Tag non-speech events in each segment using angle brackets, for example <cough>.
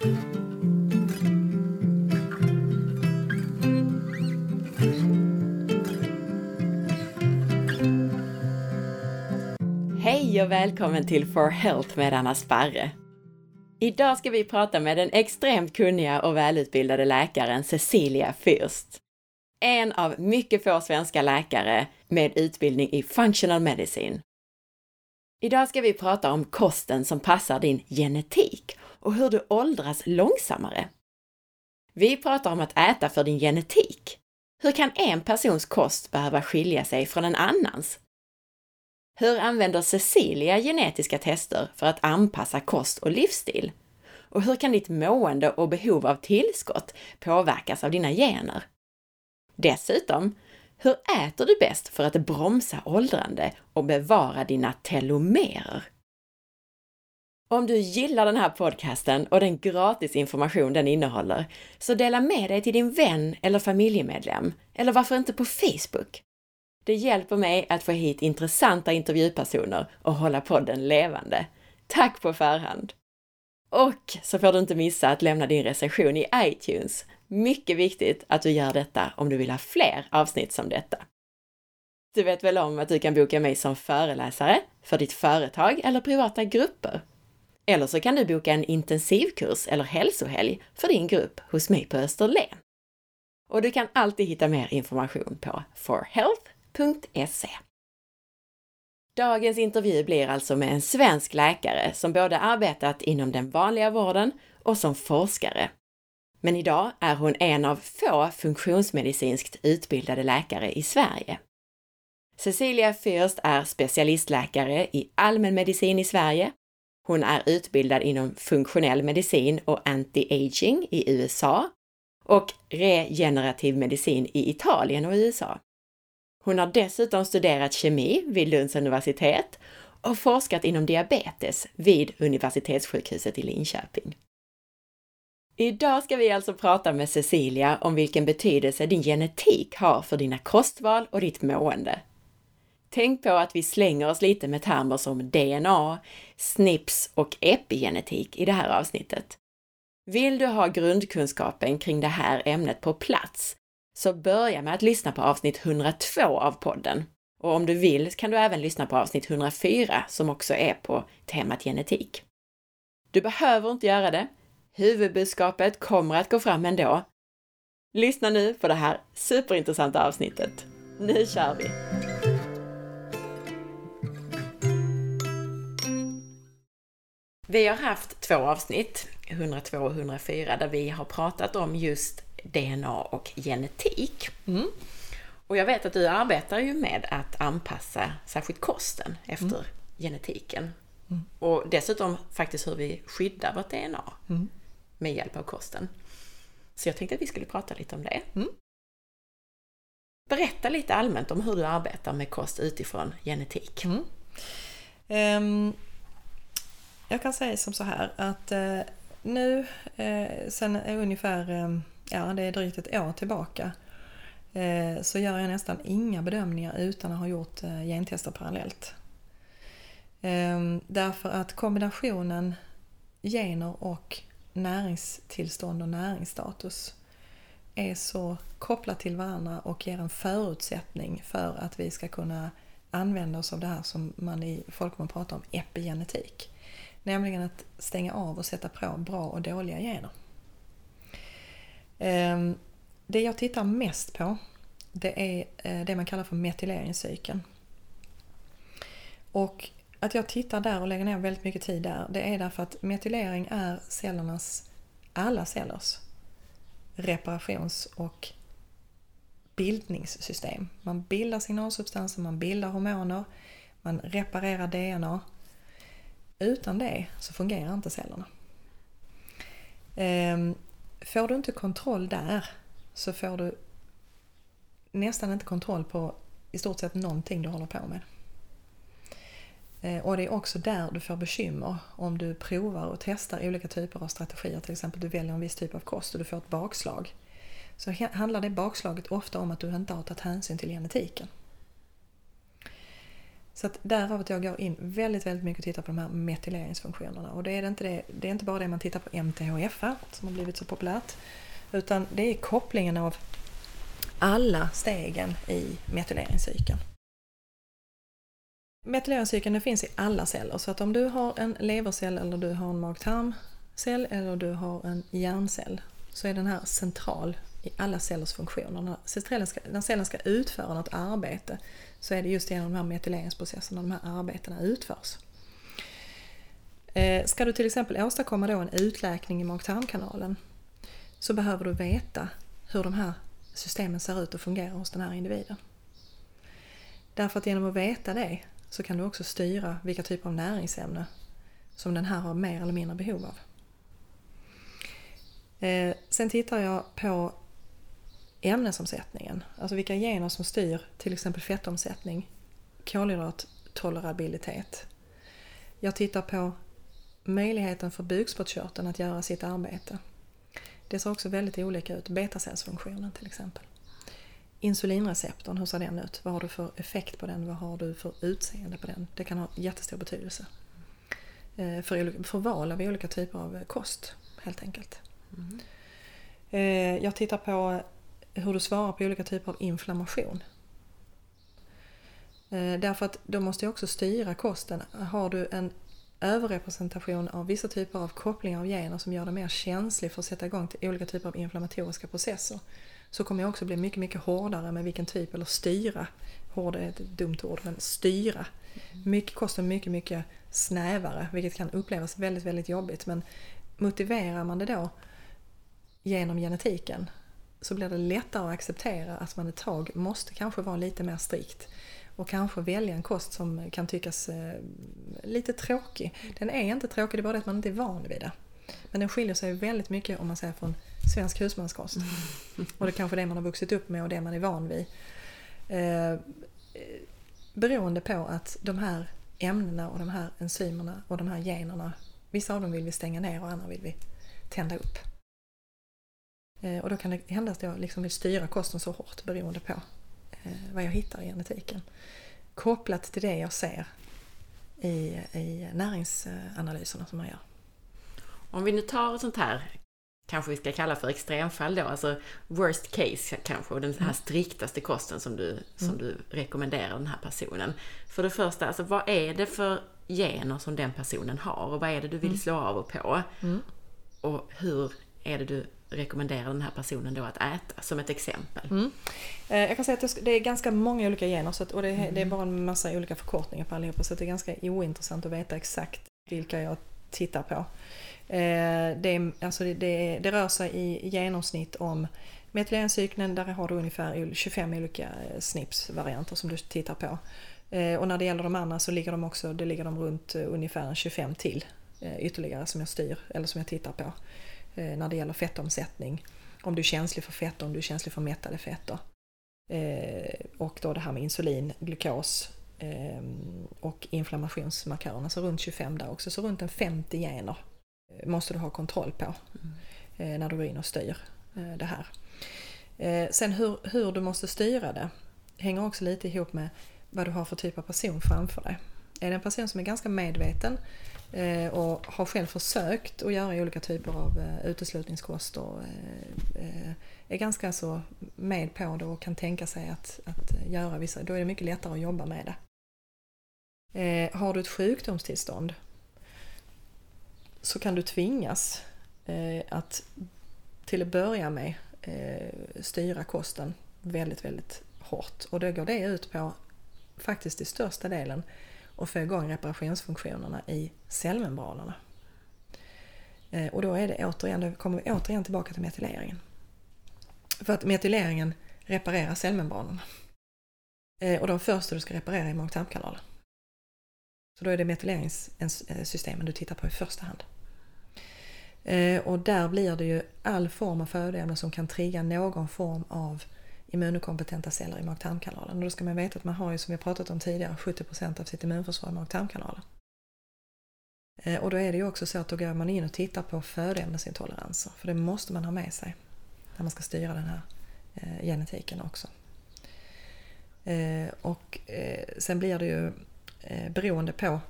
Hej och välkommen till For Health med Anna Sparre. Idag ska vi prata med den extremt kunniga och välutbildade läkaren Cecilia Fürst. En av mycket få svenska läkare med utbildning i Functional Medicine. Idag ska vi prata om kosten som passar din genetik och hur du åldras långsammare. Vi pratar om att äta för din genetik. Hur kan en persons kost behöva skilja sig från en annans? Hur använder Cecilia genetiska tester för att anpassa kost och livsstil? Och hur kan ditt mående och behov av tillskott påverkas av dina gener? Dessutom, hur äter du bäst för att bromsa åldrande och bevara dina telomerer? Om du gillar den här podcasten och den gratis information den innehåller, så dela med dig till din vän eller familjemedlem, eller varför inte på Facebook? Det hjälper mig att få hit intressanta intervjupersoner och hålla podden levande. Tack på förhand! Och så får du inte missa att lämna din recension i iTunes. Mycket viktigt att du gör detta om du vill ha fler avsnitt som detta. Du vet väl om att du kan boka mig som föreläsare för ditt företag eller privata grupper? Eller så kan du boka en intensivkurs eller hälsohelg för din grupp hos mig på Österlen. Och du kan alltid hitta mer information på forhealth.se. Dagens intervju blir alltså med en svensk läkare som både arbetat inom den vanliga vården och som forskare. Men idag är hon en av få funktionsmedicinskt utbildade läkare i Sverige. Cecilia Fürst är specialistläkare i allmänmedicin i Sverige. Hon är utbildad inom funktionell medicin och anti-aging i USA och regenerativ medicin i Italien och USA. Hon har dessutom studerat kemi vid Lunds universitet och forskat inom diabetes vid Universitetssjukhuset i Linköping. Idag ska vi alltså prata med Cecilia om vilken betydelse din genetik har för dina kostval och ditt mående. Tänk på att vi slänger oss lite med termer som DNA, SNPs och epigenetik i det här avsnittet. Vill du ha grundkunskapen kring det här ämnet på plats så börja med att lyssna på avsnitt 102 av podden. Och om du vill kan du även lyssna på avsnitt 104 som också är på temat genetik. Du behöver inte göra det. Huvudbudskapet kommer att gå fram ändå. Lyssna nu på det här superintressanta avsnittet. Nu kör vi! Vi har haft två avsnitt, 102 och 104, där vi har pratat om just DNA och genetik. Mm. Och jag vet att du arbetar ju med att anpassa särskilt kosten efter mm. genetiken. Mm. Och dessutom faktiskt hur vi skyddar vårt DNA mm. med hjälp av kosten. Så jag tänkte att vi skulle prata lite om det. Mm. Berätta lite allmänt om hur du arbetar med kost utifrån genetik. Um, jag kan säga som så här att eh, nu eh, sen ungefär eh, ja det är drygt ett år tillbaka, eh, så gör jag nästan inga bedömningar utan att ha gjort eh, gentester parallellt. Ehm, därför att kombinationen gener och näringstillstånd och näringsstatus är så kopplat till varandra och ger en förutsättning för att vi ska kunna använda oss av det här som man i folkmun pratar om epigenetik. Nämligen att stänga av och sätta på bra och dåliga gener. Ehm, det jag tittar mest på det är eh, det man kallar för metyleringscykeln. Och att jag tittar där och lägger ner väldigt mycket tid där det är därför att metylering är cellernas, alla cellers reparations och bildningssystem. Man bildar signalsubstanser, man bildar hormoner, man reparerar DNA. Utan det så fungerar inte cellerna. Ehm, får du inte kontroll där så får du nästan inte kontroll på i stort sett någonting du håller på med. Ehm, och det är också där du får bekymmer om du provar och testar olika typer av strategier. Till exempel du väljer en viss typ av kost och du får ett bakslag. Så handlar det bakslaget ofta om att du inte har tagit hänsyn till genetiken. Så att därav att jag går in väldigt, väldigt mycket och tittar på de här metyleringsfunktionerna. Och det är, inte det, det är inte bara det man tittar på MTHFR som har blivit så populärt. Utan det är kopplingen av alla stegen i metyleringscykeln. Metyleringscykeln finns i alla celler så att om du har en levercell eller du har en mag-tarmcell eller du har en hjärncell så är den här central i alla cellers funktioner. När cellen ska, utföra något arbete så är det just genom de här metyleringsprocesserna de här arbetena utförs. Eh, ska du till exempel åstadkomma då en utläkning i mag-tarmkanalen så behöver du veta hur de här systemen ser ut och fungerar hos den här individen. Därför att genom att veta det så kan du också styra vilka typer av näringsämne som den här har mer eller mindre behov av. Eh, sen tittar jag på ämnesomsättningen, alltså vilka gener som styr till exempel fettomsättning, kolhydrattolerabilitet. Jag tittar på möjligheten för bukspottkörteln att göra sitt arbete. Det ser också väldigt olika ut, betacellsfunktionen till exempel. Insulinreceptorn, hur ser den ut? Vad har du för effekt på den? Vad har du för utseende på den? Det kan ha jättestor betydelse. Eh, för, för val av olika typer av kost helt enkelt. Mm. Jag tittar på hur du svarar på olika typer av inflammation. Eh, därför att då måste jag också styra kosten. Har du en överrepresentation av vissa typer av kopplingar av gener som gör dig mer känslig för att sätta igång till olika typer av inflammatoriska processer så kommer jag också bli mycket, mycket hårdare med vilken typ, eller styra, hård är ett dumt ord, men styra. Mycket, kosten mycket, mycket snävare, vilket kan upplevas väldigt, väldigt jobbigt. Men motiverar man det då genom genetiken så blir det lättare att acceptera att man ett tag måste kanske vara lite mer strikt och kanske välja en kost som kan tyckas eh, lite tråkig. Den är inte tråkig, det är bara det att man inte är van vid det. Men den skiljer sig väldigt mycket om man säger från svensk husmanskost. Och det är kanske det man har vuxit upp med och det man är van vid. Eh, beroende på att de här ämnena och de här enzymerna och de här generna, vissa av dem vill vi stänga ner och andra vill vi tända upp. Eh, och då kan det hända att jag liksom vill styra kosten så hårt beroende på eh, vad jag hittar i genetiken. Kopplat till det jag ser i, i näringsanalyserna som man gör. Om vi nu tar ett sånt här, kanske vi ska kalla för extremfall då, alltså worst case kanske, och den här mm. striktaste kosten som du, som mm. du rekommenderar den här personen. För det första, alltså vad är det för gener som den personen har och vad är det du vill mm. slå av och på? Mm. Och hur är det du rekommenderar den här personen då att äta, som ett exempel? Mm. Eh, jag kan säga att det är ganska många olika gener så att, och det är, det är, bara en massa olika förkortningar på allihopa så det är ganska ointressant att veta exakt vilka jag tittar på. Eh, det, alltså det, det rör sig i genomsnitt om metyleringscykeln, där har du ungefär 25 olika eh, SNPs-varianter som du tittar på. Och när det gäller de andra så ligger de också, det ligger de runt ungefär 25 till ytterligare som jag styr eller som jag tittar på. Eh, när det gäller fettomsättning. Om du är känslig för fetter, om du är känslig för mättade fetter. Eh, och då det här med insulin, glukos eh, och inflammationsmarkörerna, så runt 25 där också. Så runt en 50 gener måste du ha kontroll på mm. när du går in och styr det här. Sen hur, hur du måste styra det hänger också lite ihop med vad du har för typ av person framför dig. Är det en person som är ganska medveten eh, och har själv försökt att göra olika typer av eh, uteslutningskost och eh, är ganska så med på det och kan tänka sig att, att göra vissa, då är det mycket lättare att jobba med det. Har du ett sjukdomstillstånd så kan du tvingas att till att börja med styra kosten väldigt, väldigt hårt och då går det ut på faktiskt i största delen och få igång reparationsfunktionerna i cellmembranerna. Eh, och då är det återigen, då kommer vi återigen tillbaka till metyleringen. För att metyleringen reparerar cellmembranerna. Eh, och de första du ska reparera är magtarmkanalen. Så då är det metyleringssystemen du tittar på i första hand. Eh, och där blir det ju all form av födoämnen som kan trigga någon form av immunokompetenta celler i mag-tarmkanalen. Och då ska man veta att man har ju som vi pratat om tidigare 70% av sitt immunförsvar i mag-tarmkanalen. Eh, och då är det ju också så att då går man in och tittar på födoämnesintoleranser för det måste man ha med sig när man ska styra den här eh, genetiken också. Eh, och sen blir det ju beroende på,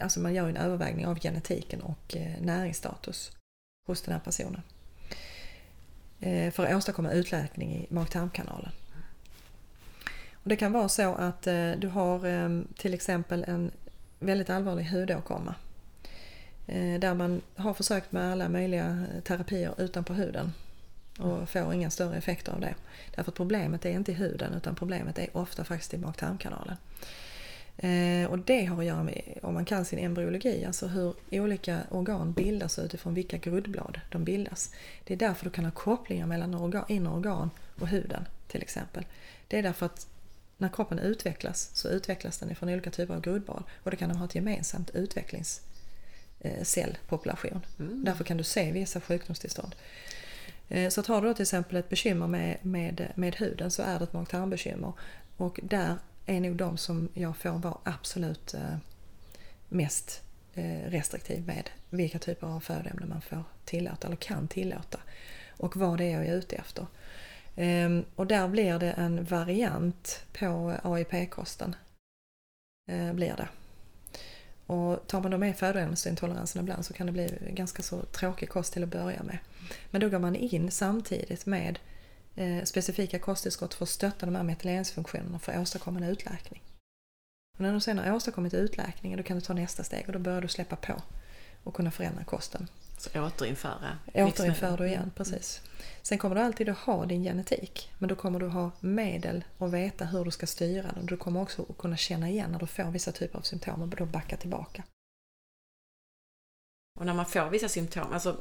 alltså man gör en övervägning av genetiken och näringsstatus hos den här personen. Eh, för att åstadkomma utläkning i mag-tarmkanalen. Och det kan vara så att eh, du har eh, till exempel en väldigt allvarlig hudåkomma. Eh, där man har försökt med alla möjliga terapier utanpå huden och får inga större effekter av det. Därför att problemet är inte i huden utan problemet är ofta faktiskt i mag-tarmkanalen. Eh, och det har att göra med, om man kan sin embryologi, alltså hur olika organ bildas utifrån vilka gruddblad de bildas. Det är därför du kan ha kopplingar mellan organ, inre organ och huden till exempel. Det är därför att när kroppen utvecklas så utvecklas den från olika typer av gruddblad och då kan de ha ett gemensamt utvecklingscellpopulation. Mm. Därför kan du se vissa sjukdomstillstånd. Eh, så tar du då till exempel ett bekymmer med, med, med huden så är det ett mag-tarmbekymmer och där är nog de som jag får vara absolut eh, mest eh, restriktiv med vilka typer av födoämnen man får tillåta eller kan tillåta och vad det är jag är ute efter. Ehm, och där blir det en variant på AIP-kosten. Eh, blir det. Och tar man då med födoämnesintoleransen ibland så kan det bli ganska så tråkig kost till att börja med. Men då går man in samtidigt med specifika kosttillskott för att stötta de här metyleringsfunktionerna för att åstadkomma en utläkning. Och när du sen har åstadkommit utläkning då kan du ta nästa steg och då börjar du släppa på och kunna förändra kosten. Så återinföra? Återinför du igen, mm. precis. Sen kommer du alltid att ha din genetik men då kommer du ha medel och veta hur du ska styra den. Du kommer också att kunna känna igen när du får vissa typer av symptom och då backa tillbaka. Och när man får vissa symptom, alltså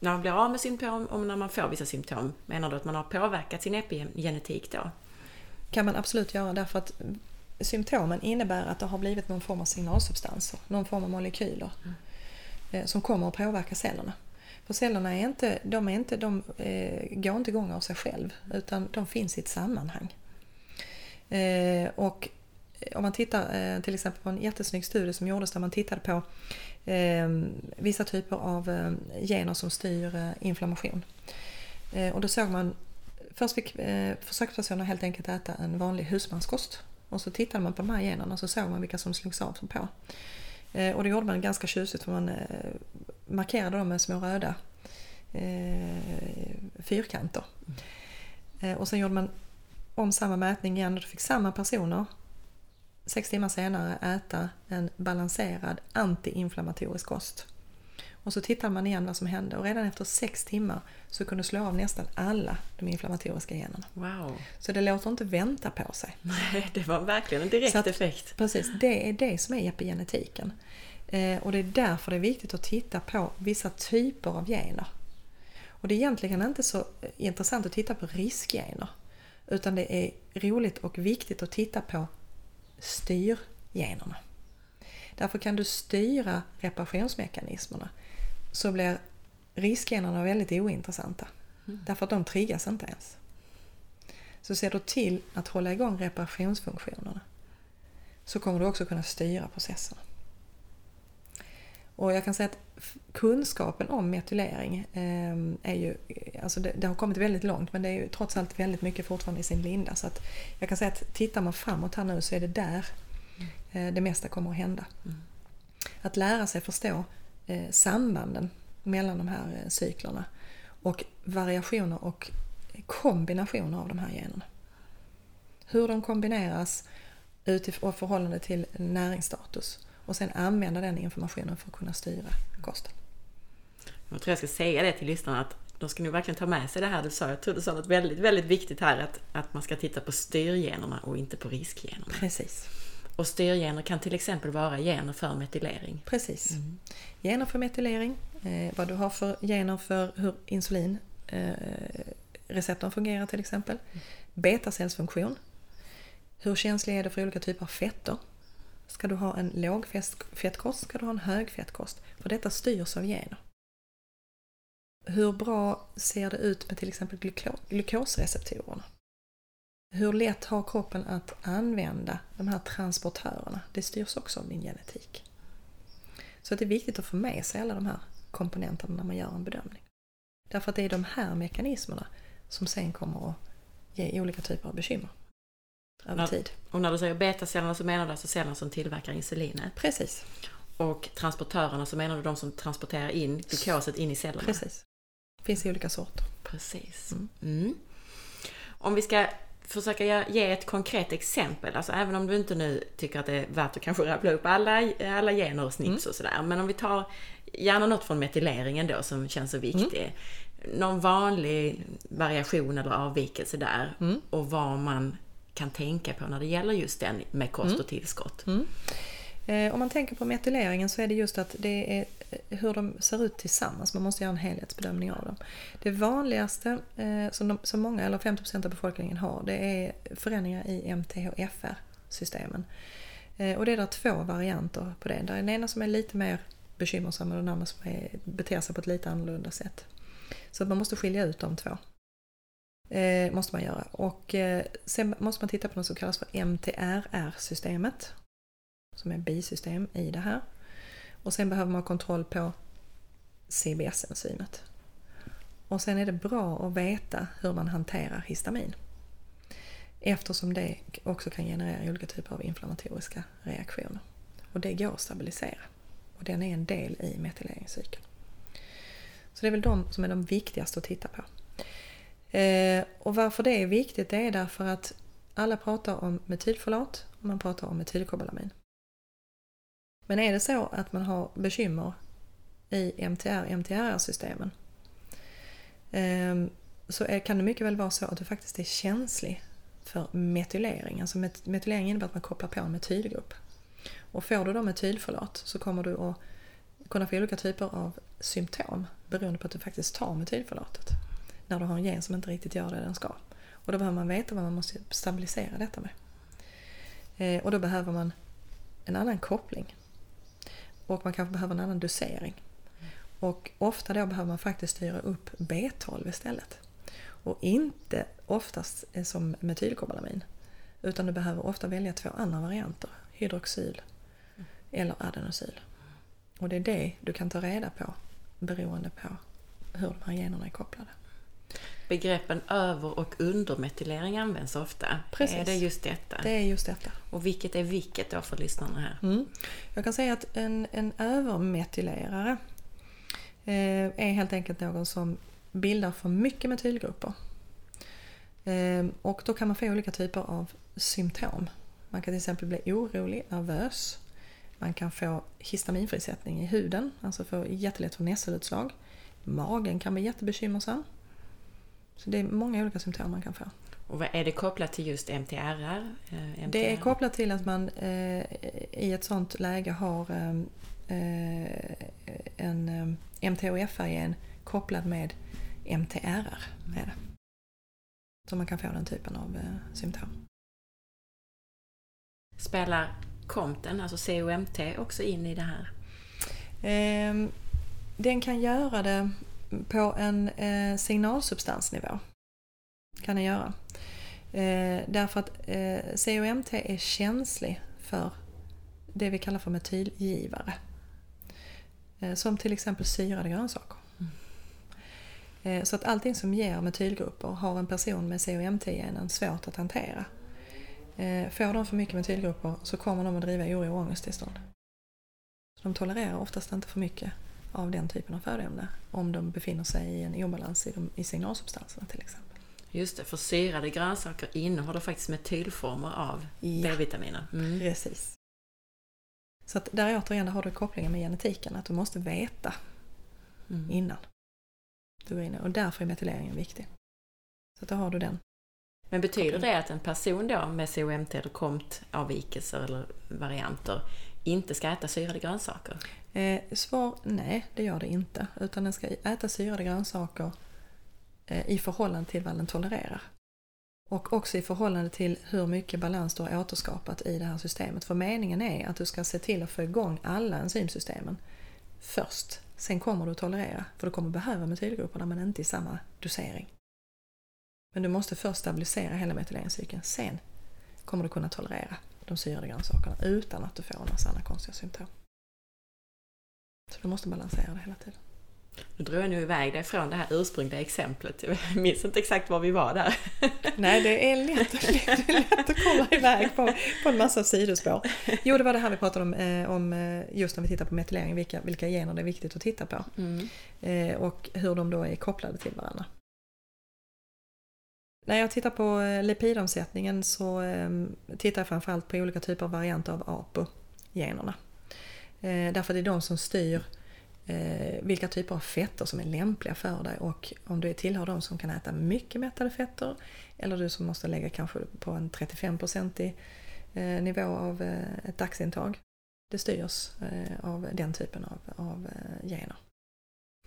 när man blir av med symptom och när man får vissa symptom, menar du att man har påverkat sin epigenetik då? kan man absolut göra därför att symptomen innebär att det har blivit någon form av signalsubstanser, någon form av molekyler mm. Eh, som kommer att påverka cellerna. För cellerna är inte, de, är inte, de eh, går inte igång av sig själv utan de finns i ett sammanhang. Eh, och om man tittar till exempel på en jättesnygg studie som gjordes där man tittade på vissa typer av gener som styr inflammation. och då såg man, först fick försökspersoner helt enkelt äta en vanlig husmanskost och så tittade man på de här generna och så såg man vilka som slogs av på. Eh, och det gjorde man ganska tjusigt för man eh, markerade dem med små röda eh, fyrkanter. Mm. Och sen gjorde man om samma mätning igen och då fick samma personer sex timmar senare äta en balanserad antiinflammatorisk kost. Och så tittade man igen vad som hände och redan efter sex timmar så kunde slå av nästan alla de inflammatoriska generna. Wow. Så det låter inte vänta på sig. <laughs> Nej, det var verkligen en direkt att, effekt. Precis, det är det som är epigenetiken. Eh, och det är därför det är viktigt att titta på vissa typer av gener. Och det är egentligen inte så intressant att titta på riskgener. Utan det är roligt och viktigt att titta på styrgenerna. Därför kan du styra reparationsmekanismerna så blir riskgenerna väldigt ointressanta. Mm. Därför att de triggas inte ens. Så ser du till att hålla igång reparationsfunktionerna så kommer du också kunna styra processerna. Och jag kan säga att kunskapen om metylering ehm, är ju, alltså det, det, har kommit väldigt långt men det är ju trots allt väldigt mycket fortfarande i sin linda. Så att jag kan säga att tittar man framåt här nu så är det där mm. det mesta kommer att hända. Mm. Att lära sig förstå eh, sambanden mellan de här eh, cyklerna och variationer och kombinationer av de här generna. Hur de kombineras utifrån förhållande till näringsstatus och sen använda den informationen för att kunna styra kosten. Jag tror jag ska säga det till lyssnarna att de ska nog verkligen ta med sig det här du sa. Jag tror du sa något väldigt, väldigt viktigt här att, att man ska titta på styrgenerna och inte på riskgenerna. Precis. Och styrgener kan till exempel vara gener för metylering. Precis. Mm. Gener för metylering, eh, vad du har för gener för hur insulin eh, fungerar till exempel. Mm. Betacellsfunktion. Hur känslig är det för olika typer av fetter? Ska du ha en låg fettkost? Ska du ha en hög fettkost? För detta styrs av gener. Hur bra ser det ut med till exempel glukosreceptorerna? Hur lätt har kroppen att använda de här transportörerna? Det styrs också av din genetik. Så det är viktigt att få med sig alla de här komponenterna när man gör en bedömning. Därför att det är de här mekanismerna som sen kommer att ge olika typer av bekymmer över Ja. tid. Och när du säger betacellerna så menar du alltså cellerna som tillverkar insulinet. Precis, Och transportörerna så menar du de som transporterar in glukoset in i cellerna. precis. Finns i olika sorter. Precis. Mm. Mm. Om vi ska försöka ge- ett konkret exempel, alltså även om du inte nu tycker att det är värt att kanske rabbla upp alla, alla gener och snips och sådär, men om vi tar gärna något från metyleringen då som känns så viktig. Någon vanlig variation eller avvikelse där och vad man kan tänka på när det gäller just den med kost och tillskott. Eh, om man tänker på metyleringen så är det just att det är eh, hur de ser ut tillsammans. Man måste göra en helhetsbedömning av dem. Det vanligaste eh, som, de, som många, eller 50% av befolkningen har, det är förändringar i MTHFR-systemen. Och det är där två varianter på det. Där är den ena som är lite mer bekymmersam och den andra som är, beter sig på ett lite annorlunda sätt. Så man måste skilja ut de två. Eh, måste man göra. Och eh, sen måste man titta på något som kallas för MTRR-systemet som är bisystem i det här. Och sen behöver man ha kontroll på CBS-enzymet. Och sen är det bra att veta hur man hanterar histamin. Eftersom det också kan generera olika typer av inflammatoriska reaktioner. Och det går att stabilisera. Och den är en del i metyleringscykeln. Så det är väl de som är de viktigaste att titta på. Eh, och varför det är viktigt det är därför att alla pratar om metylfolat och man pratar om metylkobalamin. Men är det så att man har bekymmer i MTR-MTR-systemen ehm, så är, kan det mycket väl vara så att du faktiskt är känslig för metylering. Alltså met, metylering innebär att man kopplar på en metylgrupp. Och får du då metylfolat så kommer du att kunna få olika typer av symptom beroende på att du faktiskt tar metylfolatet. När du har en gen som inte riktigt gör det den ska. Och då behöver man veta vad man måste stabilisera detta med. Eh, och då behöver man en annan koppling. Och man kanske behöver en annan dosering. Och ofta då behöver man faktiskt styra upp B12 istället. Och inte oftast eh, som metylkobalamin. Utan du behöver ofta välja två andra varianter. Hydroxyl eller adenosyl. Och det är det du kan ta reda på beroende på hur de här generna är kopplade. Begreppen över och undermetylering används ofta. Precis. Är det just detta? Det är just detta. Och vilket är vilket då för lyssnarna här? Mm. Jag kan säga att en, en övermetylerare eh, är helt enkelt någon som bildar för mycket metylgrupper. Eh, och då kan man få olika typer av symptom. Man kan till exempel bli orolig, nervös. Man kan få histaminfrisättning i huden, alltså få jättelätt för nässelutslag. Magen kan bli jättebekymmersam. Så det är många olika symptom man kan få. Och vad är det kopplat till just MTRR? Eh, Det är MTR? kopplat till att man eh, i ett sånt läge har eh, eh, en eh, MTHFR-gen kopplad med MTRR. Med det. Så man kan få den typen av eh, symptom. Spelar COMTen, alltså COMT, också in i det här? Eh, den kan göra det på en eh, signalsubstansnivå. Kan den göra. Eh, därför att eh, COMT är känslig för det vi kallar för metylgivare. Eh, som till exempel syrade grönsaker. Mm. Eh, så att allting som ger metylgrupper har en person med COMT-genen svårt att hantera. Eh, får de för mycket metylgrupper så kommer de att driva oro och ångesttillstånd. Så de tolererar oftast inte för mycket av den typen av födoämne om de befinner sig i en obalans i, de, i signalsubstanserna till exempel. Just det, för syrade grönsaker innehåller faktiskt metylformer av Ja. B-vitaminer. Mm. Precis. Så att där återigen där har du kopplingen med genetiken, att du måste veta Mm. innan du går in. Och därför är metyleringen viktig. Så att då har du den. Men betyder det att en person då med COMT eller COMT-avvikelser eller varianter inte ska äta syrade grönsaker? Eh, svar nej, det gör det inte. Utan den ska äta syrade grönsaker eh, i förhållande till vad den tolererar. Och också i förhållande till hur mycket balans du har återskapat i det här systemet. För meningen är att du ska se till att få igång alla enzymsystemen först. Sen kommer du att tolerera, för du kommer behöva metylgrupperna men inte i samma dosering. Men du måste först stabilisera hela metyleringscykeln. Sen kommer du kunna tolerera de syrade grönsakerna utan att du får en massa andra konstiga symptom. Så du måste balansera det hela tiden. Nu drog jag nog iväg dig från det här ursprungliga exemplet. Jag minns inte exakt var vi var där. Nej, det är lätt, lätt, lätt att komma iväg på, på en massa sidospår. Jo, det var det här vi pratade om, eh, om eh, just när vi tittar på metylering, vilka, vilka gener det är viktigt att titta på. Mm. Eh, och hur de då är kopplade till varandra. När jag tittar på eh, lipidomsättningen så ehm, tittar jag framförallt på olika typer av varianter av APO-generna. Eh, därför därför det är de som styr eh, vilka typer av fetter som är lämpliga för dig och om du tillhör de som kan äta mycket mättade fetter eller du som måste lägga kanske på en 35-procentig nivå av ett dagsintag. Det styrs av den typen av, av gener.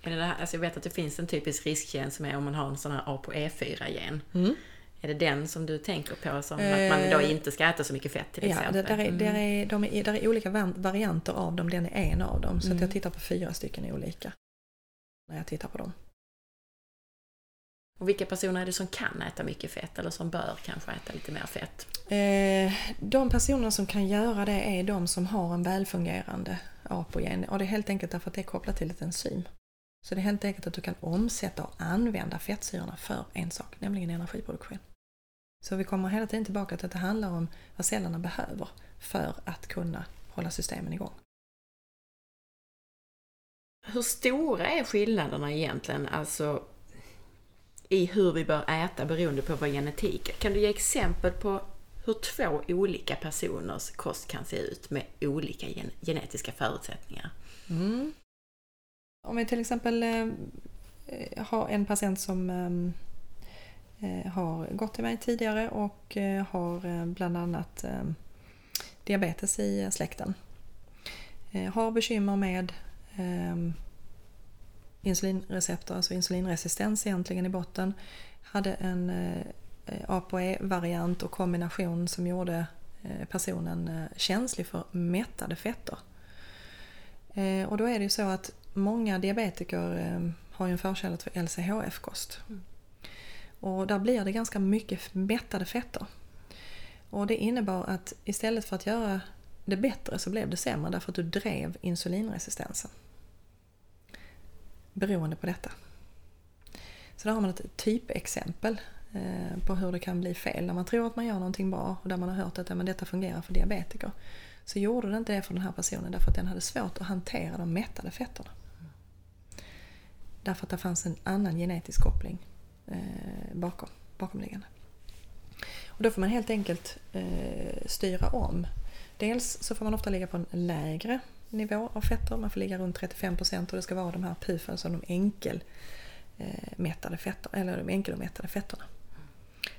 Är det det här, alltså jag vet att det finns en typisk riskgen som är om man har en sån här ApoE4-gen. Mm. Är det den som du tänker på som att man då inte ska äta så mycket fett till Ja, exempel? det, där, är, där, är, de är, där är olika varianter av dem, den är en av dem. Så att Mm. jag tittar på fyra stycken olika när jag tittar på dem. Och vilka personer är det som kan äta mycket fett eller som bör kanske äta lite mer fett? Eh, de personerna som kan göra det är de som har en välfungerande apogen och det är helt enkelt därför att det är kopplat till ett enzym. Så det är helt enkelt att du kan omsätta och använda fettsyrorna för en sak, nämligen energiproduktion. Så vi kommer hela tiden tillbaka till att det handlar om vad cellerna behöver för att kunna hålla systemen igång. Hur stora är skillnaderna egentligen, alltså i hur vi bör äta beroende på vår genetik? Kan du ge exempel på hur två olika personers kost kan se ut med olika gen- genetiska förutsättningar? Mm. Om vi till exempel eh, eh har en patient som ehm, eh, har gått till mig tidigare och eh, har eh, bland annat eh, diabetes i eh, släkten. Eh, har bekymmer med eh, insulinreceptor, alltså insulinresistens egentligen i botten. Hade en eh, ApoE-variant och kombination som gjorde eh, personen eh, känslig för mättade fetter. Och då är det ju så att många diabetiker eh, har ju en förkärlek för LCHF-kost. Mm. Och där blir det ganska mycket mättade fetter. Och det innebar att istället för att göra det bättre så blev det sämre därför att du drev insulinresistensen. Beroende på detta. Så där har man ett typexempel eh, på hur det kan bli fel. När man tror att man gör någonting bra och där man har hört att ja, men detta fungerar för diabetiker. Så gjorde det inte det för den här personen därför att den hade svårt att hantera de mättade fetterna. Därför att det fanns en annan genetisk koppling eh, bakom, bakomliggande. Och då får man helt enkelt eh, styra om. Dels så får man ofta ligga på en lägre nivå av fetter. Man får ligga runt 35% och det ska vara de här pufen som de enkelmättade eh, fetter, eller de enkelomättade fetterna.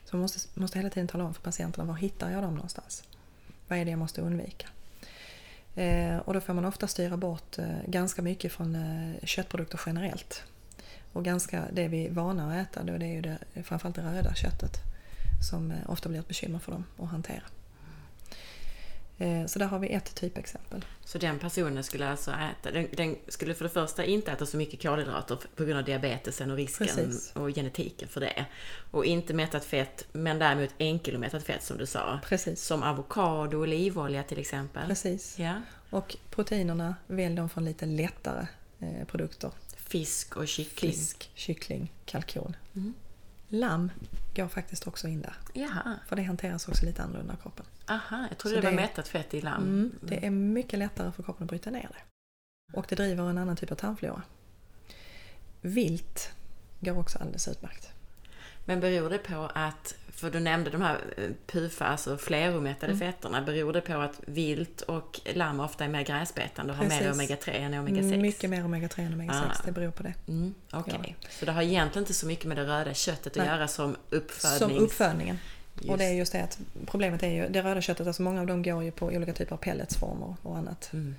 Så man måste, måste hela tiden tala om för patienterna var hittar jag dem någonstans? Vad är det jag måste undvika? Eh, och då får man ofta styra bort eh, ganska mycket från köttprodukter generellt. Och ganska det vi är vana att äta, då det är ju det, framförallt det röda köttet som eh, ofta blir ett bekymmer för dem att hantera. Eh, så där har vi ett typexempel. Så den personen skulle alltså äta, den, den skulle för det första inte äta så mycket kolhydrater på grund av diabetesen och risken Precis. och genetiken för det. Och inte mättat fett, men däremot enkelomättat fett som du sa. Precis. Som avokado och olivolja till exempel. Precis. Ja. Och proteinerna välj de från lite lättare eh, produkter. Fisk och kyckling. Fisk, kyckling, kalkon. Mm. Lamm går faktiskt också in där. Jaha, För det hanteras också lite annorlunda av kroppen. aha, jag trodde Så det var det- mättat fett i lamm. Mm, det är mycket lättare för kroppen att bryta ner det. Och det driver en annan typ av tarmflora. Vilt går också alldeles utmärkt. Men beror det på att, för du nämnde de här eh, PUFA, alltså fleromättade Mm. fetterna, beror det på att vilt och lamm ofta är mer gräsbetande och har mer Precis. omega-3 än omega-6? Mycket mer omega-3 än omega-6, Ah. det beror på det. Mm, Okej, Ja. så det har egentligen inte så mycket med det röda köttet att Nej. göra som uppfödnings... Som uppfödningen. Just. Och det är just det att problemet är ju, det röda köttet, alltså många av dem går ju på olika typer av pelletsformer och annat. Mm.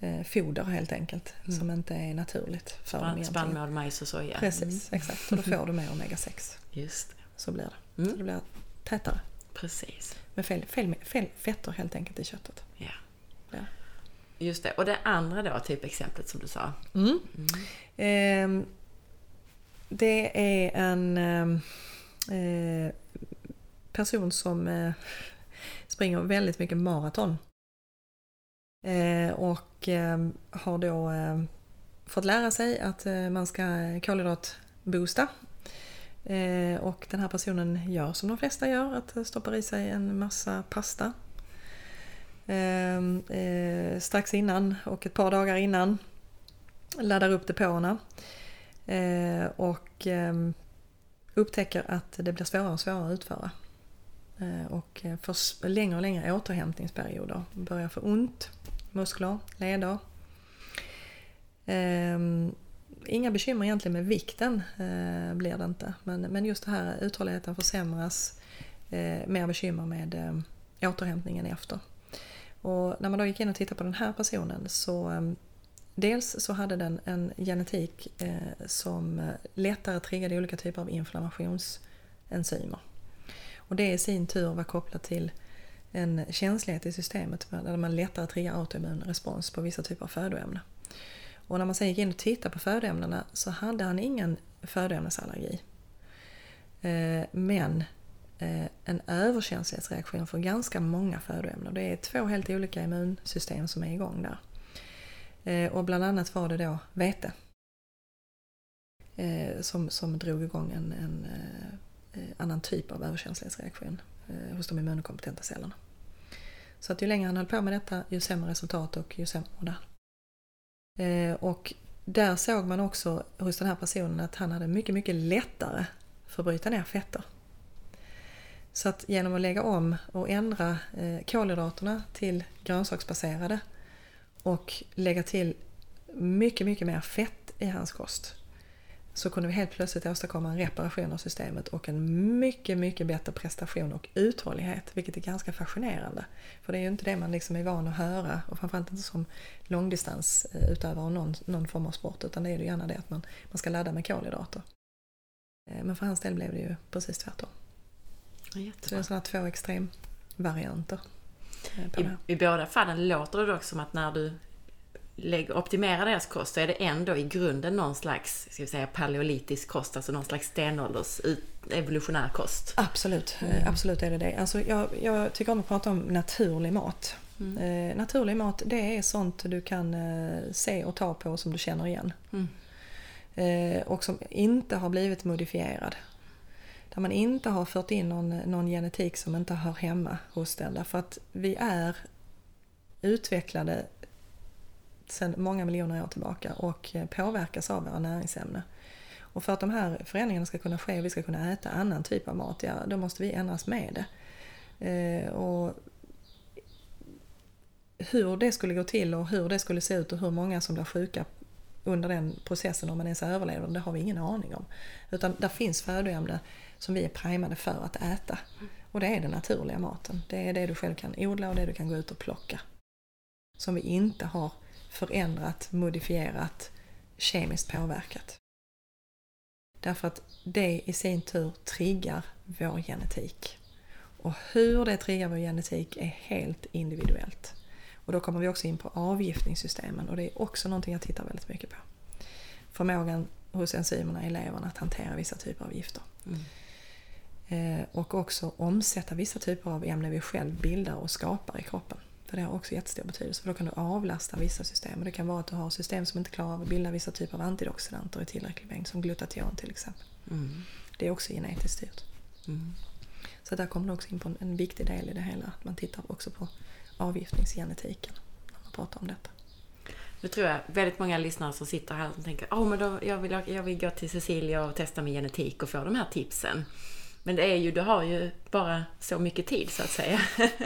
Eh, foder helt enkelt, Mm. som inte är naturligt för dem Spann, egentligen. spannmål, majs och soja. Precis, exakt. Och då får du mer omega-6. Mm, just det. Så blir det. Så Mm. det blir tätare. Precis. Med fel, fel, fel fetter helt enkelt i köttet. Ja. Ja. Just det. Och det andra då, typexemplet som du sa. Mm. Mm. Ehm, det är en ehm, eh, person som eh, springer väldigt mycket maraton. Eh, och ehm, har då ehm, fått lära sig att eh, man ska kolhydratboosta. Eh, och den här personen gör som de flesta gör, att stoppar i sig en massa pasta. Ehm, strax innan och ett par dagar innan. Laddar upp depåerna. och upptäcker att det blir svårare och svårare att utföra. och får längre och längre återhämtningsperioder. Börjar få ont, muskler, leder, Ehm, inga bekymmer egentligen med vikten eh, blir det inte. Men, men just det här uthålligheten försämras. Eh, mer bekymmer med eh, återhämtningen efter. Och när man då gick in och tittade på den här personen så eh, Dels så hade den en genetik eh, som eh, lättare triggade olika typer av inflammationsenzymer. Och det i sin tur var kopplat till en känslighet i systemet där man lättare triggar autoimmun respons på vissa typer av födoämnen. Och när man sen gick in och tittade på födoämnena så hade han ingen födoämnesallergi. Eh, men eh, en överkänslighetsreaktion för ganska många födoämnen. Det är två helt olika immunsystem som är igång där. Eh, och bland annat var det då vete som, som drog igång en, en annan typ av överkänslighetsreaktion hos de immunkompetenta cellerna. Så att ju längre han höll på med detta, ju sämre resultat och ju sämre mådde han. Eh, och där såg man också hos den här personen att han hade mycket, mycket lättare för att bryta ner fetter. Så att genom att lägga om och ändra eh, kolhydraterna till grönsaksbaserade och lägga till mycket, mycket mer fett i hans kost så kunde vi helt plötsligt åstadkomma en reparation av systemet och en mycket, mycket bättre prestation och uthållighet, vilket är ganska fascinerande. För det är ju inte det man liksom är van att höra och framförallt inte som långdistansutövare av någon, någon form av sport, utan det är ju gärna det att man, man ska ladda med kolhydrater. Eh, men för hans del blev det ju precis tvärtom. Ja, så det är sådana två extremvarianter. Eh, I, I båda fallen låter det dock som att när du optimerar deras kost så är det ändå i grunden någon slags, ska vi säga, paleolitisk kost, alltså någon slags stenålders evolutionär kost. Absolut, mm. absolut är det det. Alltså jag, jag, tycker om att prata om naturlig mat. Mm. Eh, naturlig mat, det är sånt du kan eh, se och ta på som du känner igen. Mm. Eh, och som inte har blivit modifierad. Där man inte har fört in någon, någon genetik som inte hör hemma hos den. Därför att vi är utvecklade sedan många miljoner år tillbaka och eh, påverkas av våra näringsämnen. Och för att de här förändringarna ska kunna ske och vi ska kunna äta annan typ av mat, ja då måste vi ändras med det. Eh, och hur det skulle gå till och hur det skulle se ut och hur många som blir sjuka under den processen om man ens överlever, det har vi ingen aning om. Utan där finns födoämnen som vi är primade för att äta. Och det är den naturliga maten. Det är det du själv kan odla och det du kan gå ut och plocka. Som vi inte har förändrat, modifierat, kemiskt påverkat. Därför att det i sin tur triggar vår genetik. Och hur det triggar vår genetik är helt individuellt. Och då kommer vi också in på avgiftningssystemen och det är också någonting jag tittar väldigt mycket på. Förmågan hos enzymerna i levern att hantera vissa typer av gifter. Mm. Eh, och också omsätta vissa typer av ämnen vi själv bildar och skapar i kroppen. För det har också jättestor betydelse för då kan du avlasta vissa system. Och det kan vara att du har system som inte klarar av att bilda vissa typer av antioxidanter i tillräcklig mängd, som glutation till exempel. Mm. Det är också genetiskt styrt. Mm. Så där kommer du också in på en, en, viktig del i det hela, att man tittar också på avgiftningsgenetiken när man pratar om detta. Nu tror jag väldigt många lyssnare som sitter här och tänker oh, men då, jag, vill, jag vill gå till Cecilia och testa min genetik och få de här tipsen. Men det är ju, du har ju bara så mycket tid så att säga.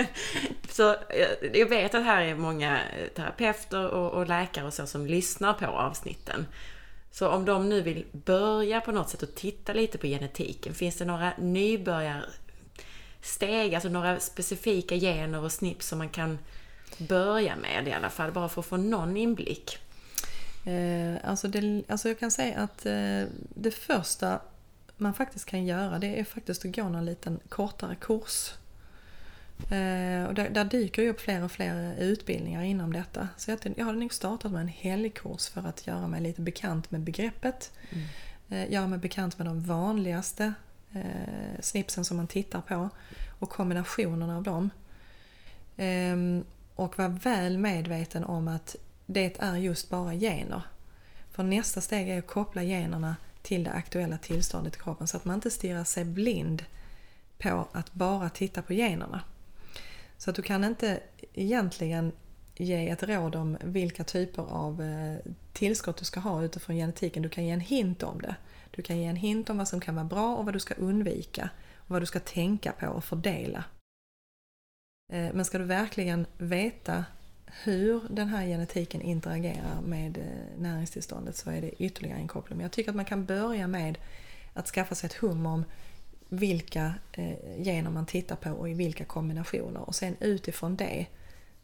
<laughs> så eh, jag vet att här är många eh, terapeuter och, och läkare och så som lyssnar på avsnitten. Så om de nu vill börja på något sätt och titta lite på genetiken, finns det några nybörjarsteg, alltså några specifika gener och snipp som man kan börja med i alla fall, bara för att få någon inblick? Eh, alltså, det, alltså jag kan säga att eh, det första man faktiskt kan göra det är faktiskt att gå någon liten kortare kurs. Eh, och där, där, dyker ju upp fler och fler utbildningar inom detta. Så jag, jag hade nog startat med en helgkurs för att göra mig lite bekant med begreppet. Mm. Eh, göra mig bekant med de vanligaste eh, snipsen som man tittar på och kombinationerna av dem. Eh, och vara väl medveten om att det är just bara gener. För nästa steg är att koppla generna till det aktuella tillståndet i kroppen så att man inte stirrar sig blind på att bara titta på generna. Så att du kan inte egentligen ge ett råd om vilka typer av eh, tillskott du ska ha utifrån genetiken. Du kan ge en hint om det. Du kan ge en hint om vad som kan vara bra och vad du ska undvika. Och vad du ska tänka på och fördela. Eh, men ska du verkligen veta hur den här genetiken interagerar med eh, näringstillståndet så är det ytterligare en koppling. Men jag tycker att man kan börja med att skaffa sig ett hum om vilka eh, gener man tittar på och i vilka kombinationer och sen utifrån det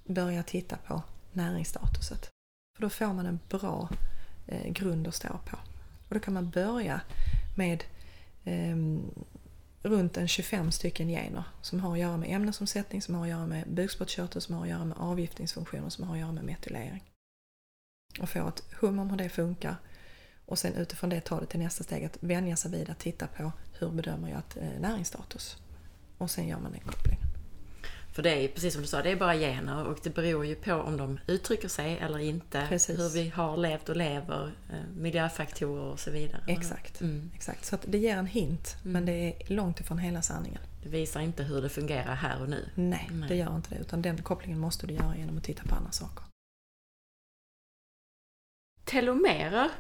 börja titta på näringsstatuset. För då får man en bra eh, grund att stå på. Och då kan man börja med eh, runt en 25 stycken gener som har att göra med ämnesomsättning, som har att göra med bukspottkörtel, som har att göra med avgiftningsfunktioner, som har att göra med metylering. Och få ett hum om hur det funkar och sen utifrån det ta det till nästa steg att vänja sig vid att titta på hur bedömer jag eh, näringsstatus? Och sen gör man den kopplingen. För det är precis som du sa, det är bara gener och det beror ju på om de uttrycker sig eller inte. Precis. Hur vi har levt och lever, eh, miljöfaktorer och så vidare. Exakt. Mm. Exakt. Så det ger en hint mm. men det är långt ifrån hela sanningen. Det visar inte hur det fungerar här och nu. Nej, Nej. det gör inte det. Utan den kopplingen måste du göra genom att titta på andra saker. Telomerer,